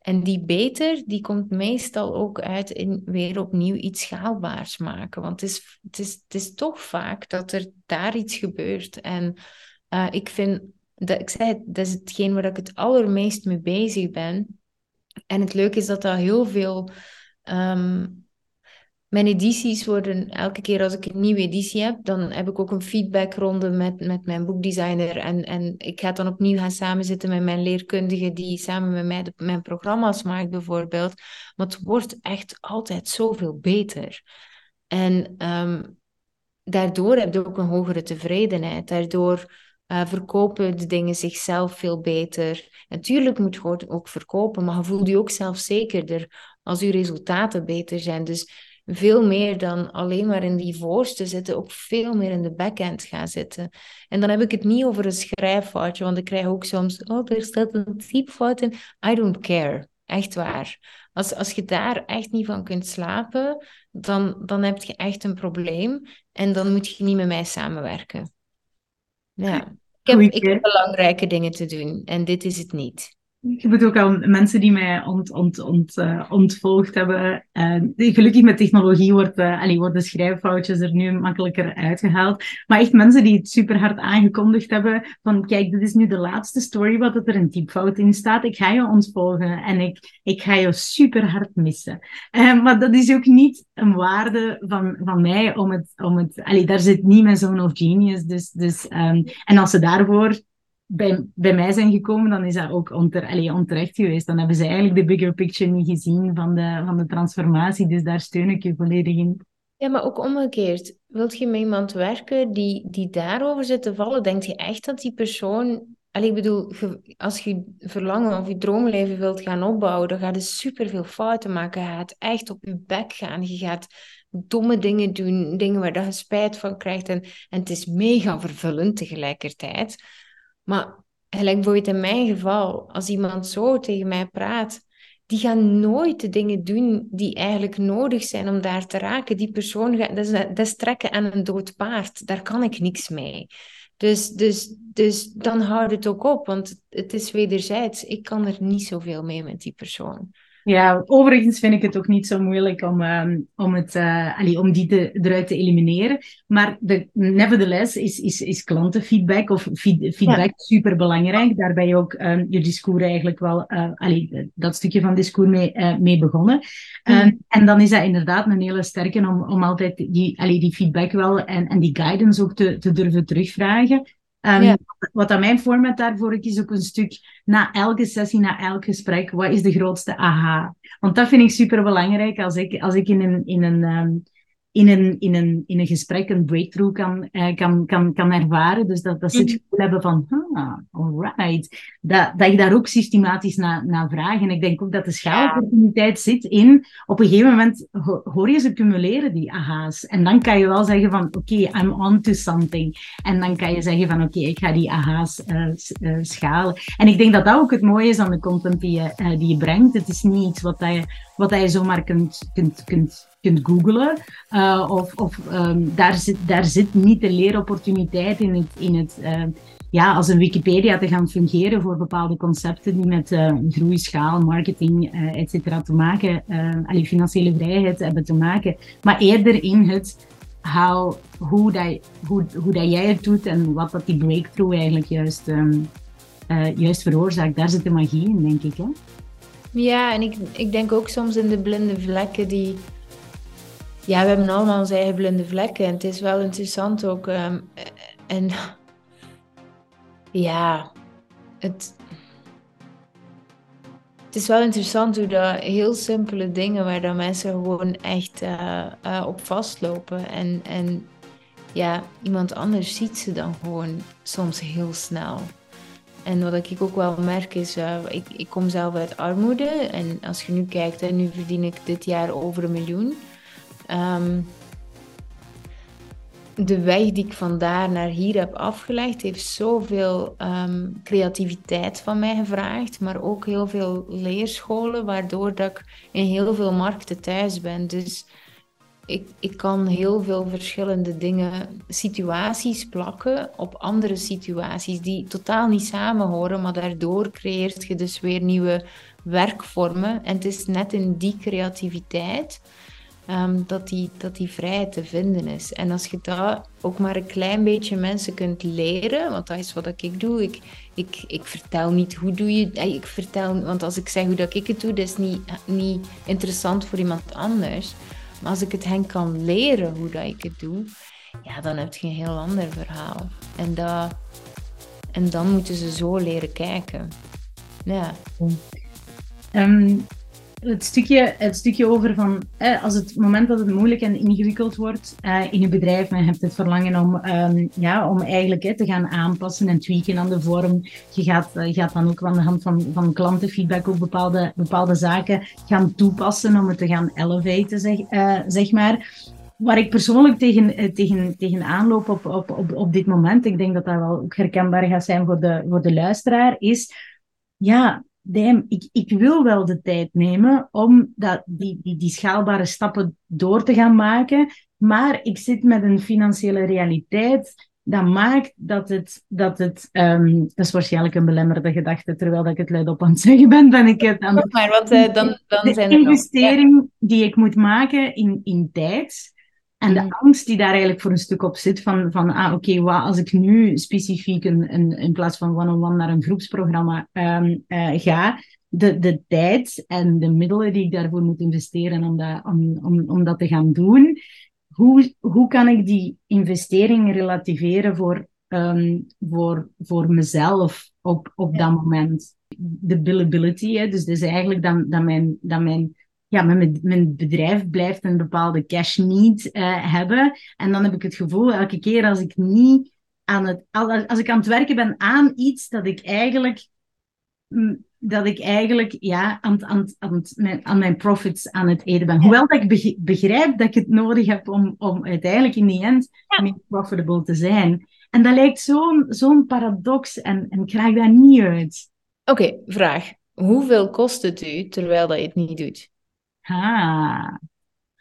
En die beter, die komt meestal ook uit in weer opnieuw iets schaalbaars maken. Want het is, het is, het is toch vaak dat er daar iets gebeurt. En uh, ik vind, dat, ik zei, dat is hetgeen waar ik het allermeest mee bezig ben. En het leuke is dat dat heel veel um, mijn edities worden elke keer als ik een nieuwe editie heb, dan heb ik ook een feedbackronde met, met mijn boekdesigner. En, en ik ga dan opnieuw gaan samenzitten met mijn leerkundige die samen met mij mijn programma's maakt bijvoorbeeld. Maar het wordt echt altijd zoveel beter. En um, daardoor heb je ook een hogere tevredenheid. Daardoor uh, verkopen de dingen zichzelf veel beter. Natuurlijk moet je ook verkopen, maar je voelt je ook zelfzekerder als je resultaten beter zijn. Dus veel meer dan alleen maar in die voorste zitten, ook veel meer in de backend gaan zitten. En dan heb ik het niet over een schrijffoutje, want ik krijg ook soms, oh, er staat een typfout in. I don't care. Echt waar. Als, als je daar echt niet van kunt slapen, dan, dan heb je echt een probleem. En dan moet je niet met mij samenwerken. Ja. Ik heb, ik heb belangrijke dingen te doen en dit is het niet. Je moet ook al mensen die mij ont, ont, ont, uh, ontvolgd hebben. Uh, gelukkig met technologie wordt, uh, allee, worden schrijffoutjes er nu makkelijker uitgehaald. Maar echt mensen die het super hard aangekondigd hebben. Van kijk, dit is nu de laatste story wat er een typfout in staat. Ik ga je ontvolgen en ik, ik ga je super hard missen. maar dat is ook niet een waarde van, van mij om het... Om het allee, daar zit niet mijn zoon of genius. Dus, dus, um, en als ze daarvoor bij, bij mij zijn gekomen, dan is dat ook onter, allez, onterecht geweest. Dan hebben ze eigenlijk de bigger picture niet gezien van de, van de transformatie. Dus daar steun ik je volledig in. Ja, maar ook omgekeerd. Wilt je met iemand werken die, die daarover zit te vallen? Denk je echt dat die persoon... Allee, ik bedoel, als je verlangen of je droomleven wilt gaan opbouwen, dan gaat je superveel fouten maken. Je gaat echt op je bek gaan. Je gaat domme dingen doen, dingen waar je spijt van krijgt. En, en het is mega vervullend tegelijkertijd. Maar gelijk bijvoorbeeld in mijn geval, als iemand zo tegen mij praat, die gaan nooit de dingen doen die eigenlijk nodig zijn om daar te raken. Die persoon gaat, dat is, dat trekken aan een dood paard. Daar kan ik niks mee. Dus, dus, dus dan houdt het ook op, want het is wederzijds. Ik kan er niet zoveel mee met die persoon. Ja, overigens vind ik het ook niet zo moeilijk om, um, om, het, uh, allee, om die te, eruit te elimineren. Maar de, nevertheless is, is, is klantenfeedback of feed, feedback ja. super belangrijk. Daar ben je ook um, je discours eigenlijk wel, uh, allee, dat stukje van discours mee, uh, mee begonnen. Um, mm. En dan is dat inderdaad een hele sterke om, om altijd die, allee, die feedback wel en, en die guidance ook te, te durven terugvragen. Um, ja. Wat aan mijn format daarvoor is ook een stuk na elke sessie, na elk gesprek, wat is de grootste aha? Want dat vind ik super belangrijk als ik, als ik in een, in een um, in een, in een, in een gesprek een breakthrough kan, uh, kan, kan, kan ervaren. Dus dat, dat ze het mhm. gevoel hebben van, ah, alright. Dat, dat ik daar ook systematisch naar, naar vraag. En ik denk ook dat de schaalopportuniteit zit in, op een gegeven moment hoor je ze cumuleren, die aha's. En dan kan je wel zeggen van, oké, okay, I'm on to something. En dan kan je zeggen van, oké, okay, ik ga die aha's uh, uh, schalen. En ik denk dat dat ook het mooie is aan de content die je, die je brengt. Het is niet iets wat, dat je, wat je zomaar kunt, kunt, kunt kunt googlen. Uh, of of um, daar, zit, daar zit niet de leeropportuniteit in het, in het uh, ja, als een Wikipedia te gaan fungeren voor bepaalde concepten die met uh, groei, schaal, marketing, et cetera te maken, uh, financiële vrijheid hebben te maken. Maar eerder in het how, hoe, dat, hoe, hoe dat jij het doet en wat dat die breakthrough eigenlijk juist, um, juist veroorzaakt. Daar zit de magie in, denk ik. Ja, en ik, ik denk ook soms in de blinde vlekken die ja, we hebben allemaal onze eigen blinde vlekken. En het is wel interessant ook. Um, en ja, het, het is wel interessant hoe dat heel simpele dingen waar dat mensen gewoon echt uh, uh, op vastlopen. En, en ja, iemand anders ziet ze dan gewoon soms heel snel. En wat ik ook wel merk is, uh, ik, ik kom zelf uit armoede. En als je nu kijkt, en nu verdien ik dit jaar over een miljoen. Um, de weg die ik vandaar naar hier heb afgelegd, heeft zoveel um, creativiteit van mij gevraagd, maar ook heel veel leerscholen, waardoor dat ik in heel veel markten thuis ben. Dus ik, kan heel veel verschillende dingen, situaties plakken op andere situaties die totaal niet samenhoren, maar daardoor creëert je dus weer nieuwe werkvormen. En het is net in die creativiteit Ehm, dat, die, dat die vrijheid te vinden is. En als je dat ook maar een klein beetje mensen kunt leren, want dat is wat ik doe. Ik, ik, ik vertel niet hoe doe je ik vertel, want als ik zeg hoe dat ik het doe, dat is niet, niet interessant voor iemand anders. Maar als ik het hen kan leren hoe dat ik het doe, ja, dan heb je een heel ander verhaal. En, dat, en dan moeten ze zo leren kijken. Ja. Um, het stukje, het stukje over van als het moment dat het moeilijk en ingewikkeld wordt uh, in je bedrijf, en je hebt het verlangen om, um, ja, om eigenlijk te gaan aanpassen en tweaken aan de vorm. Je gaat, uh, gaat dan ook aan de hand van, van klantenfeedback ook bepaalde, bepaalde zaken gaan toepassen om het te gaan elevaten, zeg, uh, zeg maar. Waar ik persoonlijk tegen, tegen, tegen aanloop op, op, op, op dit moment, ik denk dat dat wel ook herkenbaar gaat zijn voor de, voor de luisteraar, is ja, damn, ik, ik wil wel de tijd nemen om dat, die, die, die schaalbare stappen door te gaan maken, maar ik zit met een financiële realiteit dat maakt dat het, dat het um, dat is waarschijnlijk een belemmerde gedachte, terwijl ik het luid op aan het zeggen ben, ben ik het aan Maar wat, uh, dan, dan de zijn investering die ik moet maken in, in tijd, en de mm. angst die daar eigenlijk voor een stuk op zit, van, van ah, oké, okay, als ik nu specifiek een, een, in plaats van one-on-one naar een groepsprogramma um, uh, ga, de, de tijd en de middelen die ik daarvoor moet investeren om dat, om, om, om dat te gaan doen, hoe, hoe kan ik die investering relativeren voor, um, voor, voor mezelf op, op dat moment? De billability, hè? dus, dus eigenlijk dat, dat, mijn, dat mijn ja, mijn, mijn bedrijf blijft een bepaalde cash need uh, hebben. En dan heb ik het gevoel, elke keer als ik niet aan het, als ik aan het werken ben aan iets dat ik eigenlijk, mm, dat ik eigenlijk ja, aan, aan, aan, mijn, aan mijn profits aan het eten ben. Hoewel dat ik begrijp dat ik het nodig heb om, om uiteindelijk in die end meer profitable te zijn. En dat lijkt zo'n zo'n paradox en, en ik krijg daar niet uit. Oké, vraag. Hoeveel kost het u terwijl dat je het niet doet? Ha.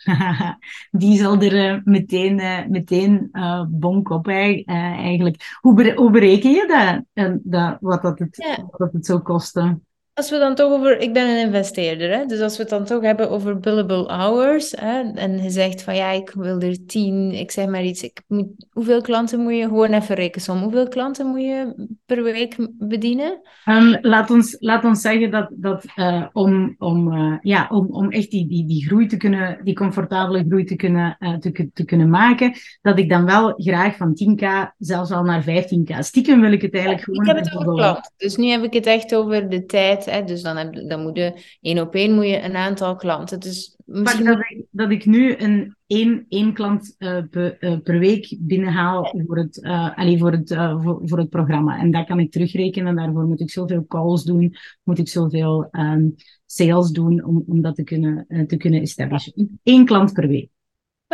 Die zal er uh, meteen, uh, meteen uh, bonk op eigenlijk. Hoe, hoe bereken je dat, dat, wat, dat het, ja. wat dat het zou kosten? Als we dan toch over, ik ben een investeerder, hè? dus als we het dan toch hebben over billable hours, hè? en je zegt van ja, ik wil er tien, ik zeg maar iets, ik moet, hoeveel klanten moet je, gewoon even rekensom, hoeveel klanten moet je per week bedienen? Um, laat, ons, laat ons zeggen dat, dat uh, om, om, uh, ja, om, om echt die, die, die groei te kunnen, die comfortabele groei te kunnen, uh, te, te kunnen maken, dat ik dan wel graag van 10k zelfs al naar 15k. Stiekem wil ik het eigenlijk ja, gewoon... Ik heb het over klant, dus nu heb ik het echt over de tijd dus dan, heb, dan moet je één op één moet je een aantal klanten. Dus misschien... dat, ik, dat ik nu een één, één klant uh, per week binnenhaal voor het, uh, voor, het, voor, voor, het programma. En dat kan ik terugrekenen. Daarvoor moet ik zoveel calls doen, moet ik zoveel um, sales doen om, om dat te kunnen, te kunnen establishen. Eén klant per week.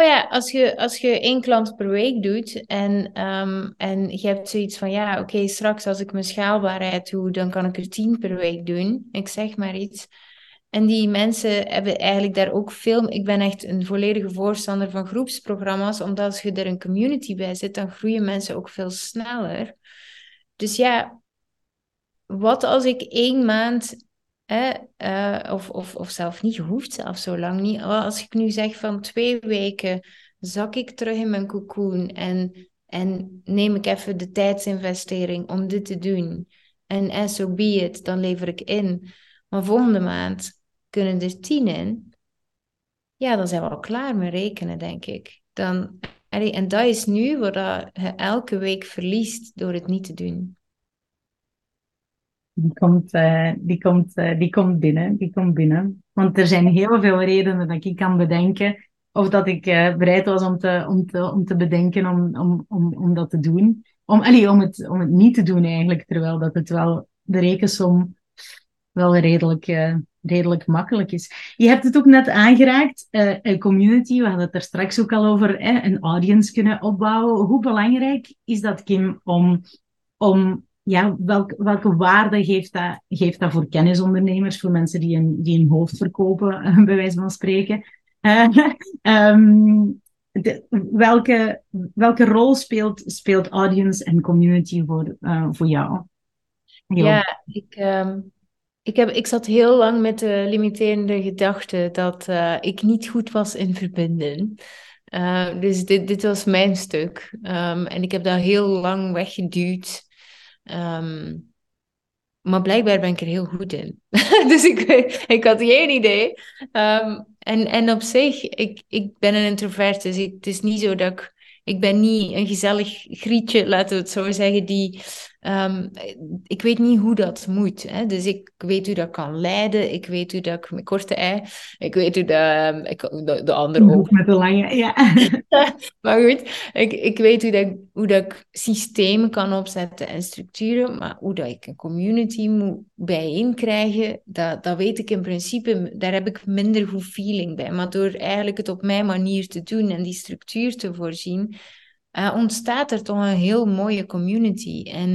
Ja, als je, als je één klant per week doet en, um, en je hebt zoiets van, ja, oké, straks als ik mijn schaalbaarheid doe, dan kan ik er tien per week doen. Ik zeg maar iets. En die mensen hebben eigenlijk daar ook veel... Ik ben echt een volledige voorstander van groepsprogramma's, omdat als je er een community bij zit, dan groeien mensen ook veel sneller. Dus ja, wat als ik één maand uh, of, of, of zelf niet, hoeft zelf zo lang niet. Als ik nu zeg van twee weken zak ik terug in mijn cocoon en, en neem ik even de tijdsinvestering om dit te doen. En so be it, dan lever ik in. Maar volgende maand kunnen er tien in. Ja, dan zijn we al klaar met rekenen, denk ik. Dan, en dat is nu wat je elke week verliest door het niet te doen. Die komt, uh, die, komt, uh, die komt binnen, die komt binnen. Want er zijn heel veel redenen dat ik kan bedenken. Of dat ik uh, bereid was om te, om te, om te bedenken om, om, om, om dat te doen. Om, allee, om, het, om het niet te doen eigenlijk. Terwijl dat het wel, de rekensom wel redelijk, redelijk makkelijk is. Je hebt het ook net aangeraakt, een community. We hadden het er straks ook al over. een audience kunnen opbouwen. Hoe belangrijk is dat, Kim, om, om ja, welk, welke waarde geeft dat, geeft dat voor kennisondernemers, voor mensen die een, die een hoofd verkopen, bij wijze van spreken? Um, welke, welke rol speelt, speelt audience en community voor, uh, voor jou? Ja, ik, um, ik, heb, ik zat heel lang met de limiterende gedachte dat uh, ik niet goed was in verbinden. Dus dit, dit was mijn stuk. Um, en ik heb dat heel lang weggeduwd. Ehm, maar blijkbaar ben ik er heel goed in. dus ik, ik had geen idee. Um, en, en op zich, ik, ik ben een introvert, dus het is niet zo dat ik... Ik ben niet een gezellig grietje, laten we het zo zeggen, die Um, ik weet niet hoe dat moet. Hè? Dus ik weet hoe dat kan leiden. Ik weet hoe dat ik met korte ei. Ik weet hoe dat. Um, ik, de, de andere ook. Met de lange, ja. maar goed, ik, ik weet hoe dat, hoe dat ik systemen kan opzetten en structuren. Maar hoe dat ik een community moet bijeenkrijgen, dat, dat weet ik in principe. Daar heb ik minder goed feeling bij. Maar door eigenlijk het op mijn manier te doen en die structuur te voorzien uh, ontstaat er toch een heel mooie community. En,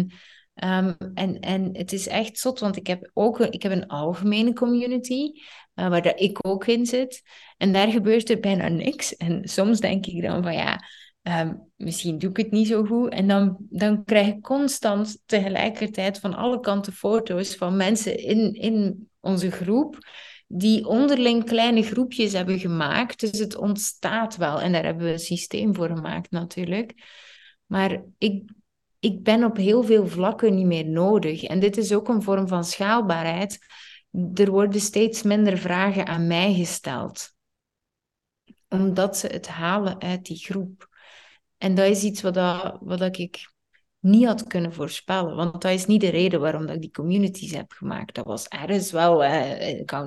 um, en, en het is echt zot, want ik heb ook ik heb een algemene community, uh, waar ik ook in zit. En daar gebeurt er bijna niks. En soms denk ik dan van ja, um, misschien doe ik het niet zo goed. En dan, dan krijg ik constant tegelijkertijd van alle kanten foto's van mensen in, in onze groep die onderling kleine groepjes hebben gemaakt. Dus het ontstaat wel. En daar hebben we een systeem voor gemaakt natuurlijk. Maar ik, ik ben op heel veel vlakken niet meer nodig. En dit is ook een vorm van schaalbaarheid. Er worden steeds minder vragen aan mij gesteld. Omdat ze het halen uit die groep. En dat is iets wat, dat, wat ik niet had kunnen voorspellen. Want dat is niet de reden waarom dat ik die communities heb gemaakt. Dat was ergens wel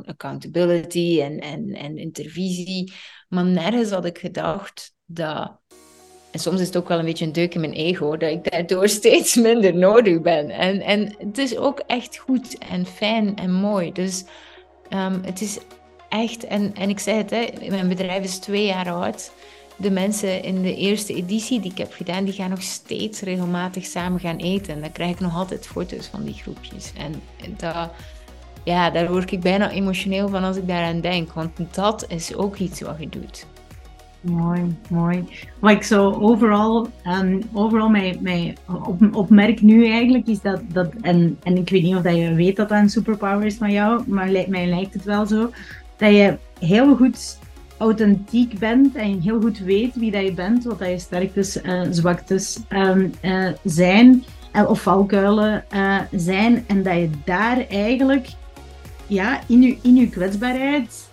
accountability en, en, en intervisie. Maar nergens had ik gedacht dat... En soms is het ook wel een beetje een deuk in mijn ego, dat ik daardoor steeds minder nodig ben. En, en het is ook echt goed en fijn en mooi. Dus um, het is echt... En, en ik zei het, hè, mijn bedrijf is twee jaar oud de mensen in de eerste editie die ik heb gedaan, die gaan nog steeds regelmatig samen gaan eten. En dan krijg ik nog altijd foto's van die groepjes. En dat, ja, daar word ik bijna emotioneel van als ik daaraan denk. Want dat is ook iets wat je doet. Mooi, mooi. Ik zo overal, um, overal mij, mij op, opmerk nu eigenlijk, is dat, dat en, en ik weet niet of dat je weet dat dat een superpower is van jou, maar mij lijkt het wel zo, dat je heel goed authentiek bent en heel goed weet wie dat je bent, wat dat je sterktes en zwaktes um, uh, zijn, uh, of valkuilen zijn, en dat je daar eigenlijk ja, in, je, in je kwetsbaarheid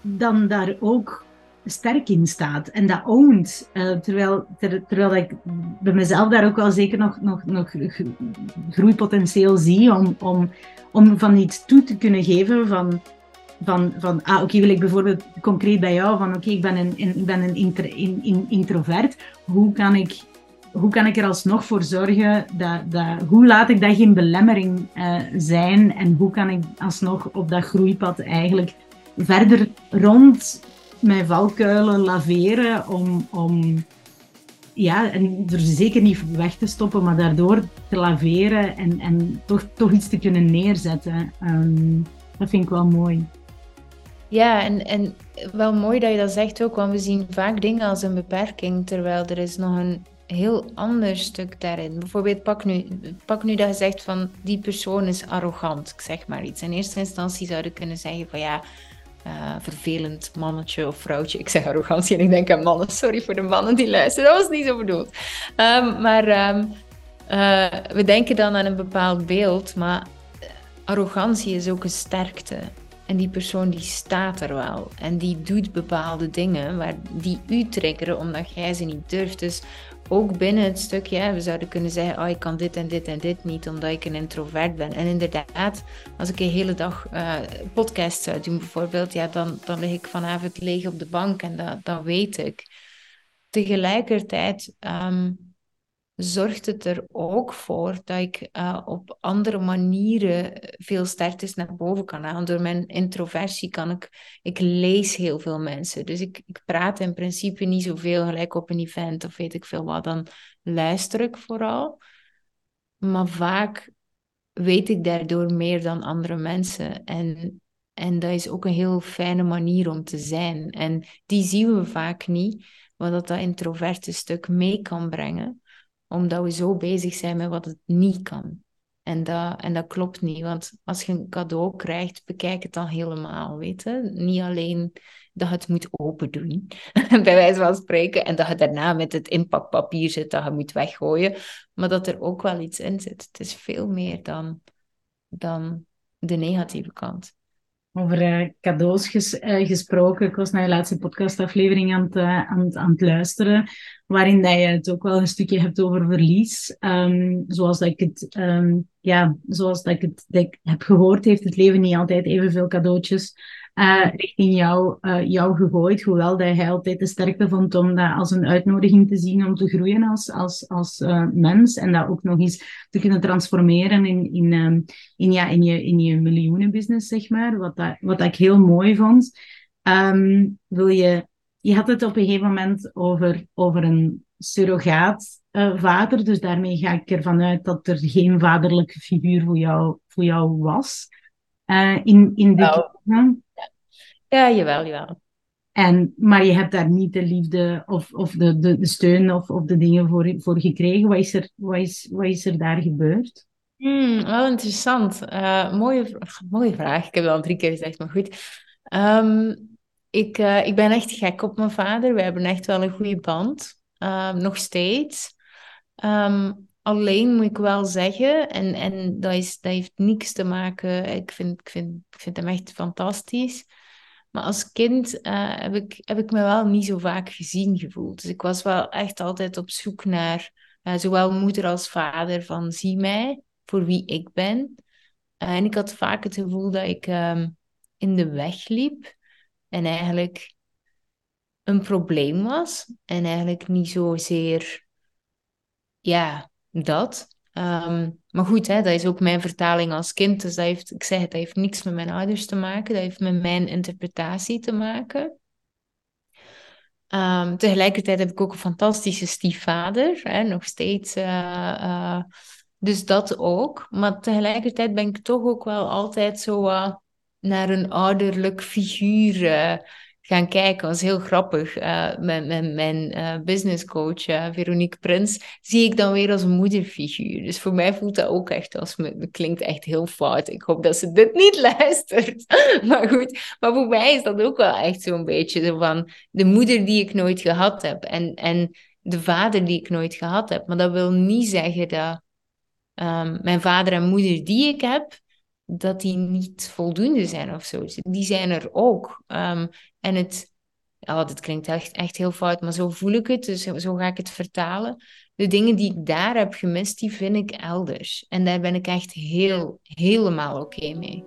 dan daar ook sterk in staat en dat ownt. terwijl, ter, terwijl ik bij mezelf daar ook wel zeker nog, nog, nog groeipotentieel zie om, om, om van iets toe te kunnen geven van van, van ah, oké, wil ik bijvoorbeeld concreet bij jou van, oké, ik ben een, ik ben een introvert. Hoe kan ik hoe kan ik er alsnog voor zorgen dat, dat hoe laat ik dat geen belemmering uh, zijn en hoe kan ik alsnog op dat groeipad eigenlijk verder rond mijn valkuilen laveren om, om ja, en er zeker niet weg te stoppen, maar daardoor te laveren en, en toch, toch iets te kunnen neerzetten. Um, dat vind ik wel mooi. Ja, en, en wel mooi dat je dat zegt ook, want we zien vaak dingen als een beperking, terwijl er is nog een heel ander stuk daarin. Bijvoorbeeld, pak nu, pak nu dat je zegt van die persoon is arrogant, ik zeg maar iets. In eerste instantie zou je kunnen zeggen van ja, uh, vervelend mannetje of vrouwtje. Ik zeg arrogantie en ik denk aan mannen. Sorry voor de mannen die luisteren, dat was niet zo bedoeld. Um, maar um, uh, we denken dan aan een bepaald beeld, maar arrogantie is ook een sterkte. En die persoon die staat er wel. En die doet bepaalde dingen waar die u triggeren omdat jij ze niet durft. Dus ook binnen het stukje, we zouden kunnen zeggen, oh, ik kan dit en dit en dit niet omdat ik een introvert ben. En inderdaad, als ik een hele dag uh, podcast zou doen bijvoorbeeld, ja, dan, dan lig ik vanavond leeg op de bank en dat, dat weet ik. Tegelijkertijd ehm, zorgt het er ook voor dat ik uh, op andere manieren veel sterktes naar boven kan halen. Door mijn introversie kan ik, ik lees heel veel mensen. Dus ik, ik praat in principe niet zoveel gelijk op een event of weet ik veel wat. Dan luister ik vooral. Maar vaak weet ik daardoor meer dan andere mensen. En, en dat is ook een heel fijne manier om te zijn. En die zien we vaak niet, wat dat, dat introverte stuk mee kan brengen omdat we zo bezig zijn met wat het niet kan. En dat, en dat klopt niet, want als je een cadeau krijgt, bekijk het dan helemaal, weet je? Niet alleen dat je het moet open doen, bij wijze van spreken, en dat je daarna met het inpakpapier zit dat je moet weggooien, maar dat er ook wel iets in zit. Het is veel meer dan, dan de negatieve kant. Over uh, cadeaus uh, gesproken. Ik was naar je laatste podcastaflevering aan het, uh, aan, aan het luisteren, waarin dat je het ook wel een stukje hebt over verlies. Um, zoals dat ik het, um, ja, zoals dat ik het ik heb gehoord, heeft het leven niet altijd evenveel cadeautjes uh, richting jou, uh, jou gegooid. Hoewel dat hij altijd de sterkte vond om dat als een uitnodiging te zien om te groeien als, als, als uh, mens. En dat ook nog eens te kunnen transformeren in, in, um, in, ja, in, je, in je miljoenenbusiness, zeg maar. Wat, dat, wat dat ik heel mooi vond. Um, wil je, je had het op een gegeven moment over, over een surrogaat uh, vader. Dus daarmee ga ik ervan uit dat er geen vaderlijke figuur voor jou, voor jou was. Uh, in, in de nou, ja, jawel, jawel. En, maar je hebt daar niet de liefde of, of de, de, de steun of, of de dingen voor, voor gekregen. Wat is er, wat is, wat is er daar gebeurd? Hmm, wel interessant. Uh, mooie, mooie vraag. Ik heb het al drie keer gezegd, maar goed. Um, ik, uh, ik ben echt gek op mijn vader. We hebben echt wel een goede band. Um, nog steeds. Um, alleen moet ik wel zeggen, en, en dat, is, dat heeft niks te maken. Ik vind, ik, vind, ik vind hem echt fantastisch. Maar als kind uh, heb, ik, heb ik me wel niet zo vaak gezien gevoeld. Dus ik was wel echt altijd op zoek naar uh, zowel moeder als vader, van zie mij voor wie ik ben. en ik had vaak het gevoel dat ik ehm, in de weg liep en eigenlijk een probleem was. En eigenlijk niet zozeer, ja, dat. Ehm, maar goed, hè, dat is ook mijn vertaling als kind. Dus dat heeft, ik zeg het, dat heeft niks met mijn ouders te maken. Dat heeft met mijn interpretatie te maken. Um, tegelijkertijd heb ik ook een fantastische stiefvader, hè, nog steeds. Uh, uh, dus dat ook. Maar tegelijkertijd ben ik toch ook wel altijd zo uh, naar een ouderlijk figuur gaan kijken. was heel grappig. Uh, met, mijn uh, businesscoach uh, Veronique Prins zie ik dan weer als een moederfiguur. Dus voor mij voelt dat ook echt als... Het klinkt echt heel fout. Ik hoop dat ze dit niet luistert. maar goed, maar voor mij is dat ook wel echt zo'n beetje van... De moeder die ik nooit gehad heb. En, en de vader die ik nooit gehad heb. Maar dat wil niet zeggen dat... Um, mijn vader en moeder die ik heb, dat die niet voldoende zijn of zo. Die zijn er ook. Um, en het, ja, dit klinkt echt, echt heel fout, maar zo voel ik het, dus zo ga ik het vertalen. De dingen die ik daar heb gemist, die vind ik elders. En daar ben ik echt heel, helemaal oké mee.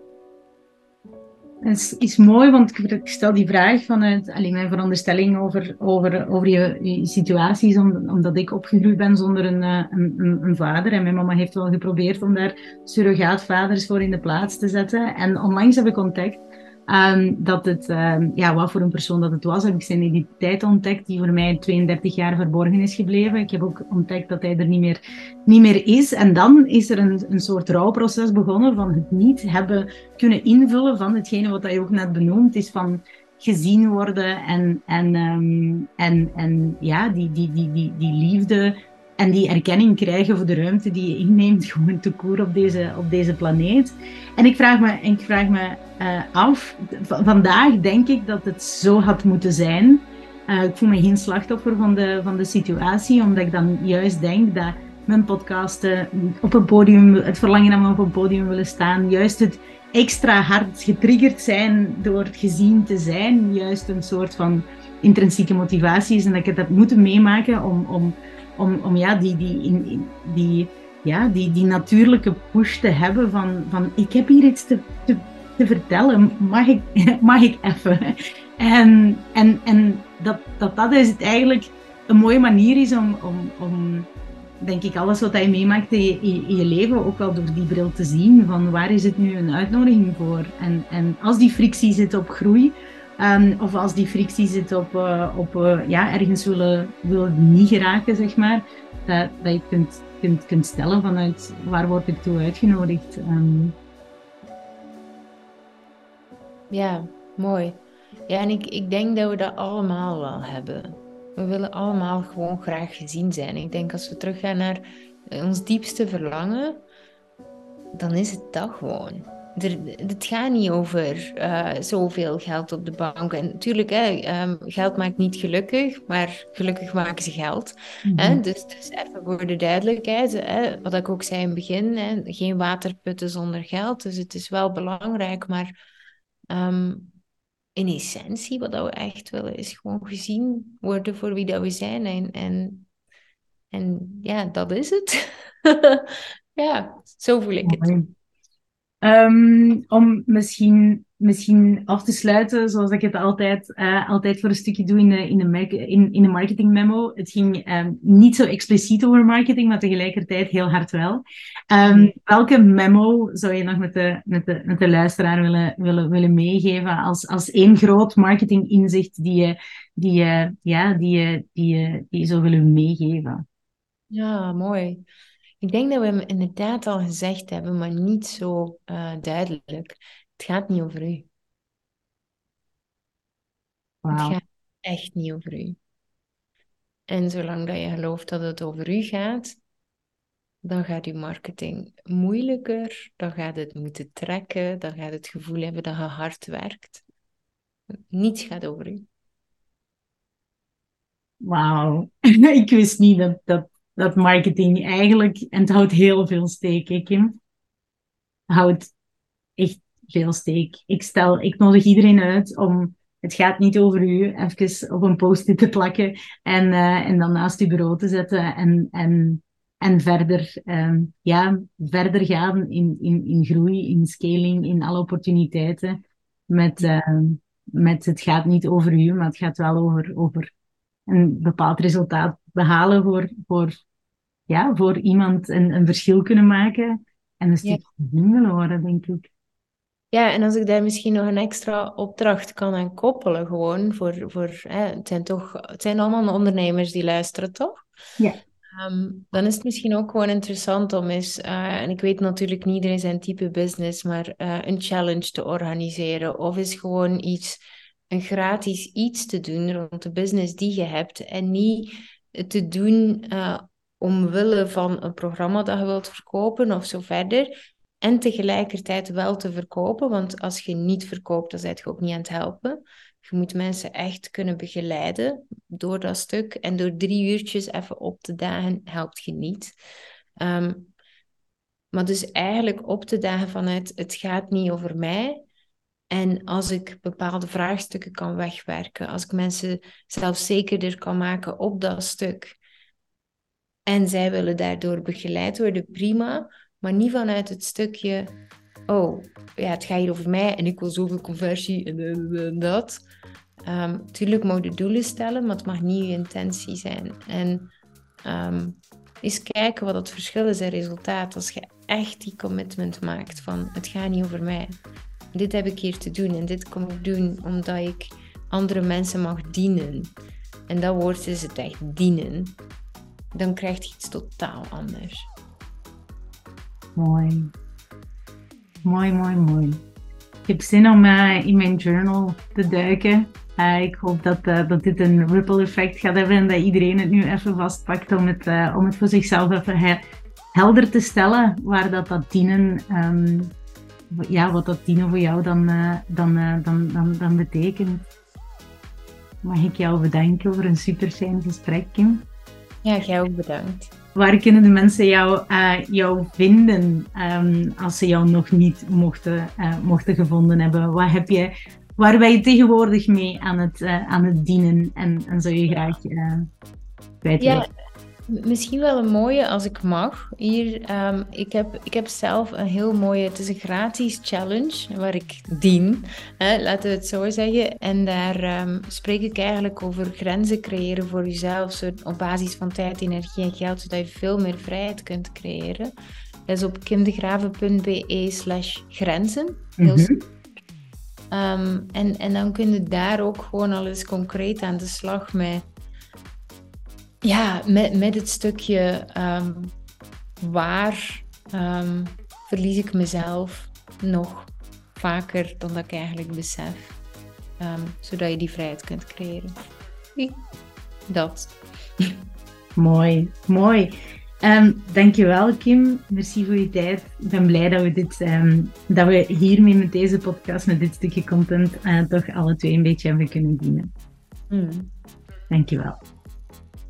Het is, is, mooi, want ik stel die vraag vanuit alleen mijn veronderstelling over, over, over je, je situaties, omdat ik opgegroeid ben zonder een, eh, een, een, vader. En mijn mama heeft wel geprobeerd om daar surrogaatvaders voor in de plaats te zetten. En onlangs heb ik ontdekt Um, dat het, um, ja, wat voor een persoon dat het was, heb ik zijn identiteit ontdekt, die voor mij 32 jaar verborgen is gebleven. Ik heb ook ontdekt dat hij er niet meer, niet meer is. En dan is er een, een soort rouwproces begonnen van het niet hebben kunnen invullen van hetgene wat je ook net benoemd is van gezien worden en, en, um, en, en ja, die, die, die, die, die liefde en die erkenning krijgen voor de ruimte die je inneemt, gewoon te koer op deze, op deze planeet. En ik vraag me, ik vraag me uh, af, vandaag denk ik dat het zo had moeten zijn. Uh, ik voel me geen slachtoffer van de, van de situatie, omdat ik dan juist denk dat mijn podcasten op een podium, het verlangen om op een podium willen staan, juist het extra hard getriggerd zijn door het gezien te zijn, juist een soort van intrinsieke motivatie is en dat ik het heb moeten meemaken om, om om, om ja, die, die, die, ja, die, die natuurlijke push te hebben van, van ik heb hier iets te, te, te vertellen, mag ik, mag ik even? En, en, en dat, dat dat is het eigenlijk een mooie manier is om, om, om denk ik, alles wat je meemaakt in je, je, leven ook wel door die bril te zien. Van waar is het nu een uitnodiging voor? En, en als die frictie zit op groei, Um, of als die frictie zit op, uh, op uh, ja, ergens willen, willen niet geraken, zeg maar. Dat, dat je kunt, kunt, kunt stellen vanuit waar word ik toe uitgenodigd. Um. Ja, mooi. Ja, en ik, ik denk dat we dat allemaal wel hebben. We willen allemaal gewoon graag gezien zijn. Ik denk als we teruggaan naar ons diepste verlangen, dan is het dat gewoon er, het gaat niet over uh, zoveel geld op de bank. En natuurlijk, hè, ehm, geld maakt niet gelukkig, maar gelukkig maken ze geld. hè? Mhm. Dus, dus, even voor de duidelijkheid, hè, wat ik ook zei in het begin, hè, geen waterputten zonder geld. Dus het is wel belangrijk, maar um, in essentie, wat we echt willen, is gewoon gezien worden voor wie dat we zijn. En, en, en ja, dat is het. ja, zo voel ik het. Um, om misschien, misschien af te sluiten, zoals ik het altijd, uh, altijd voor een stukje doe in de, in de, in, marketing memo. Het ging um, niet zo expliciet over marketing, maar tegelijkertijd heel hard wel. Um, welke memo zou je nog met de, met de, met de luisteraar willen, willen, willen meegeven als, als één groot marketing inzicht die je, die je, ja, die je, die je, die je zou willen meegeven? Ja, mooi. Ik denk dat we hem inderdaad al gezegd hebben, maar niet zo uh, duidelijk. Het gaat niet over u. Wow. Het gaat echt niet over u. En zolang dat je gelooft dat het over u gaat, dan gaat je marketing moeilijker, dan gaat het moeten trekken, dan gaat het gevoel hebben dat je hard werkt. Niets gaat over u. Wauw, ik wist niet dat, dat dat marketing eigenlijk, en het houdt heel veel steek, Kim. Het houdt echt veel steek. Ik stel, ik nodig iedereen uit om, het gaat niet over u, even op een post-it te plakken en, uh, en dan naast uw bureau te zetten en, en en verder, ehm, ja, verder gaan in, in, in groei, in scaling, in alle opportuniteiten. Met, ehm, met het gaat niet over u, maar het gaat wel over, over een bepaald resultaat behalen voor, voor, ja, voor iemand een, een verschil kunnen maken en een stuk gezien willen worden, denk ik. Ja, en als ik daar misschien nog een extra opdracht kan aan koppelen, gewoon voor, voor hè, het zijn toch, het zijn allemaal ondernemers die luisteren, toch? Ja. Ehm, dan is het misschien ook gewoon interessant om eens, uh, en ik weet natuurlijk niet iedereen zijn type business, maar uh, een challenge te organiseren. Of is gewoon iets, een gratis iets te doen rond de business die je hebt. En niet te doen uh, omwille van een programma dat je wilt verkopen of zo verder. En tegelijkertijd wel te verkopen, want als je niet verkoopt, dan ben je ook niet aan het helpen. Je moet mensen echt kunnen begeleiden door dat stuk. En door drie uurtjes even op te dagen, helpt je niet. Um, maar dus eigenlijk op te dagen vanuit het gaat niet over mij. En als ik bepaalde vraagstukken kan wegwerken, als ik mensen zelfzekerder kan maken op dat stuk. En zij willen daardoor begeleid worden, prima. Maar niet vanuit het stukje, oh, ja, het gaat hier over mij en ik wil zoveel conversie en, dat. Um, tuurlijk mag je doelen stellen, maar het mag niet je intentie zijn. En um, eens kijken wat het verschil is in resultaat als je echt die commitment maakt van het gaat niet over mij. Dit heb ik hier te doen en dit kom ik doen omdat ik andere mensen mag dienen. En dat woord is het echt dienen. Dan krijg je iets totaal anders. Mooi. Mooi, mooi, mooi. Ik heb zin om uh, in mijn journal te duiken. Uh, ik hoop dat, uh, dat dit een ripple effect gaat hebben en dat iedereen het nu even vastpakt om het, om het voor zichzelf even helder te stellen waar dat, dat dienen, um, ja, wat dat dienen voor jou dan, dan, dan, dan, dan betekent. Mag ik jou bedanken voor een super fijn gesprek, Kim? Ja, jij ook bedankt. Waar kunnen de mensen jou, uh, jou vinden um, als ze jou nog niet mochten, mochten gevonden hebben? Wat heb je, waar ben je tegenwoordig mee aan het, aan het dienen en, en zou je graag kwijt ja, Misschien wel een mooie als ik mag. Hier, um, ik, heb, ik heb zelf een heel mooie, het is een gratis challenge waar ik dien, hè, laten we het zo zeggen. En daar um, spreek ik eigenlijk over grenzen creëren voor jezelf, zo, op basis van tijd, energie en geld, zodat je veel meer vrijheid kunt creëren. Dat is op kimdegraven.be slash grenzen. Heel mm um, en, en dan kun je daar ook gewoon al eens concreet aan de slag met ja, met, met het stukje um, waar um, verlies ik mezelf nog vaker dan dat ik eigenlijk besef. Um, zodat je die vrijheid kunt creëren. Dat. Mooi, mooi. Um, dankjewel Kim, merci voor je tijd. Ik ben blij dat we, dit, um, dat we hiermee met deze podcast, met dit stukje content, uh, toch alle twee een beetje hebben kunnen dienen. Mm. Dankjewel.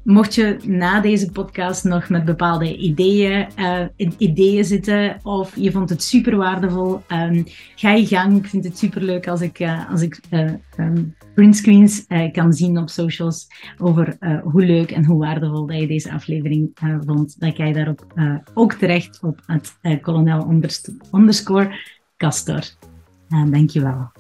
Mocht je na deze podcast nog met bepaalde ideeën, uh, ideeën zitten of je vond het super waardevol, um, ga je gang. Ik vind het super leuk als ik, uh, als ik uh, um, printscreens kan zien op socials over hoe leuk en hoe waardevol dat je deze aflevering vond. Dan ga je daarop ook terecht op het kolonel underscore Castor. dankjewel.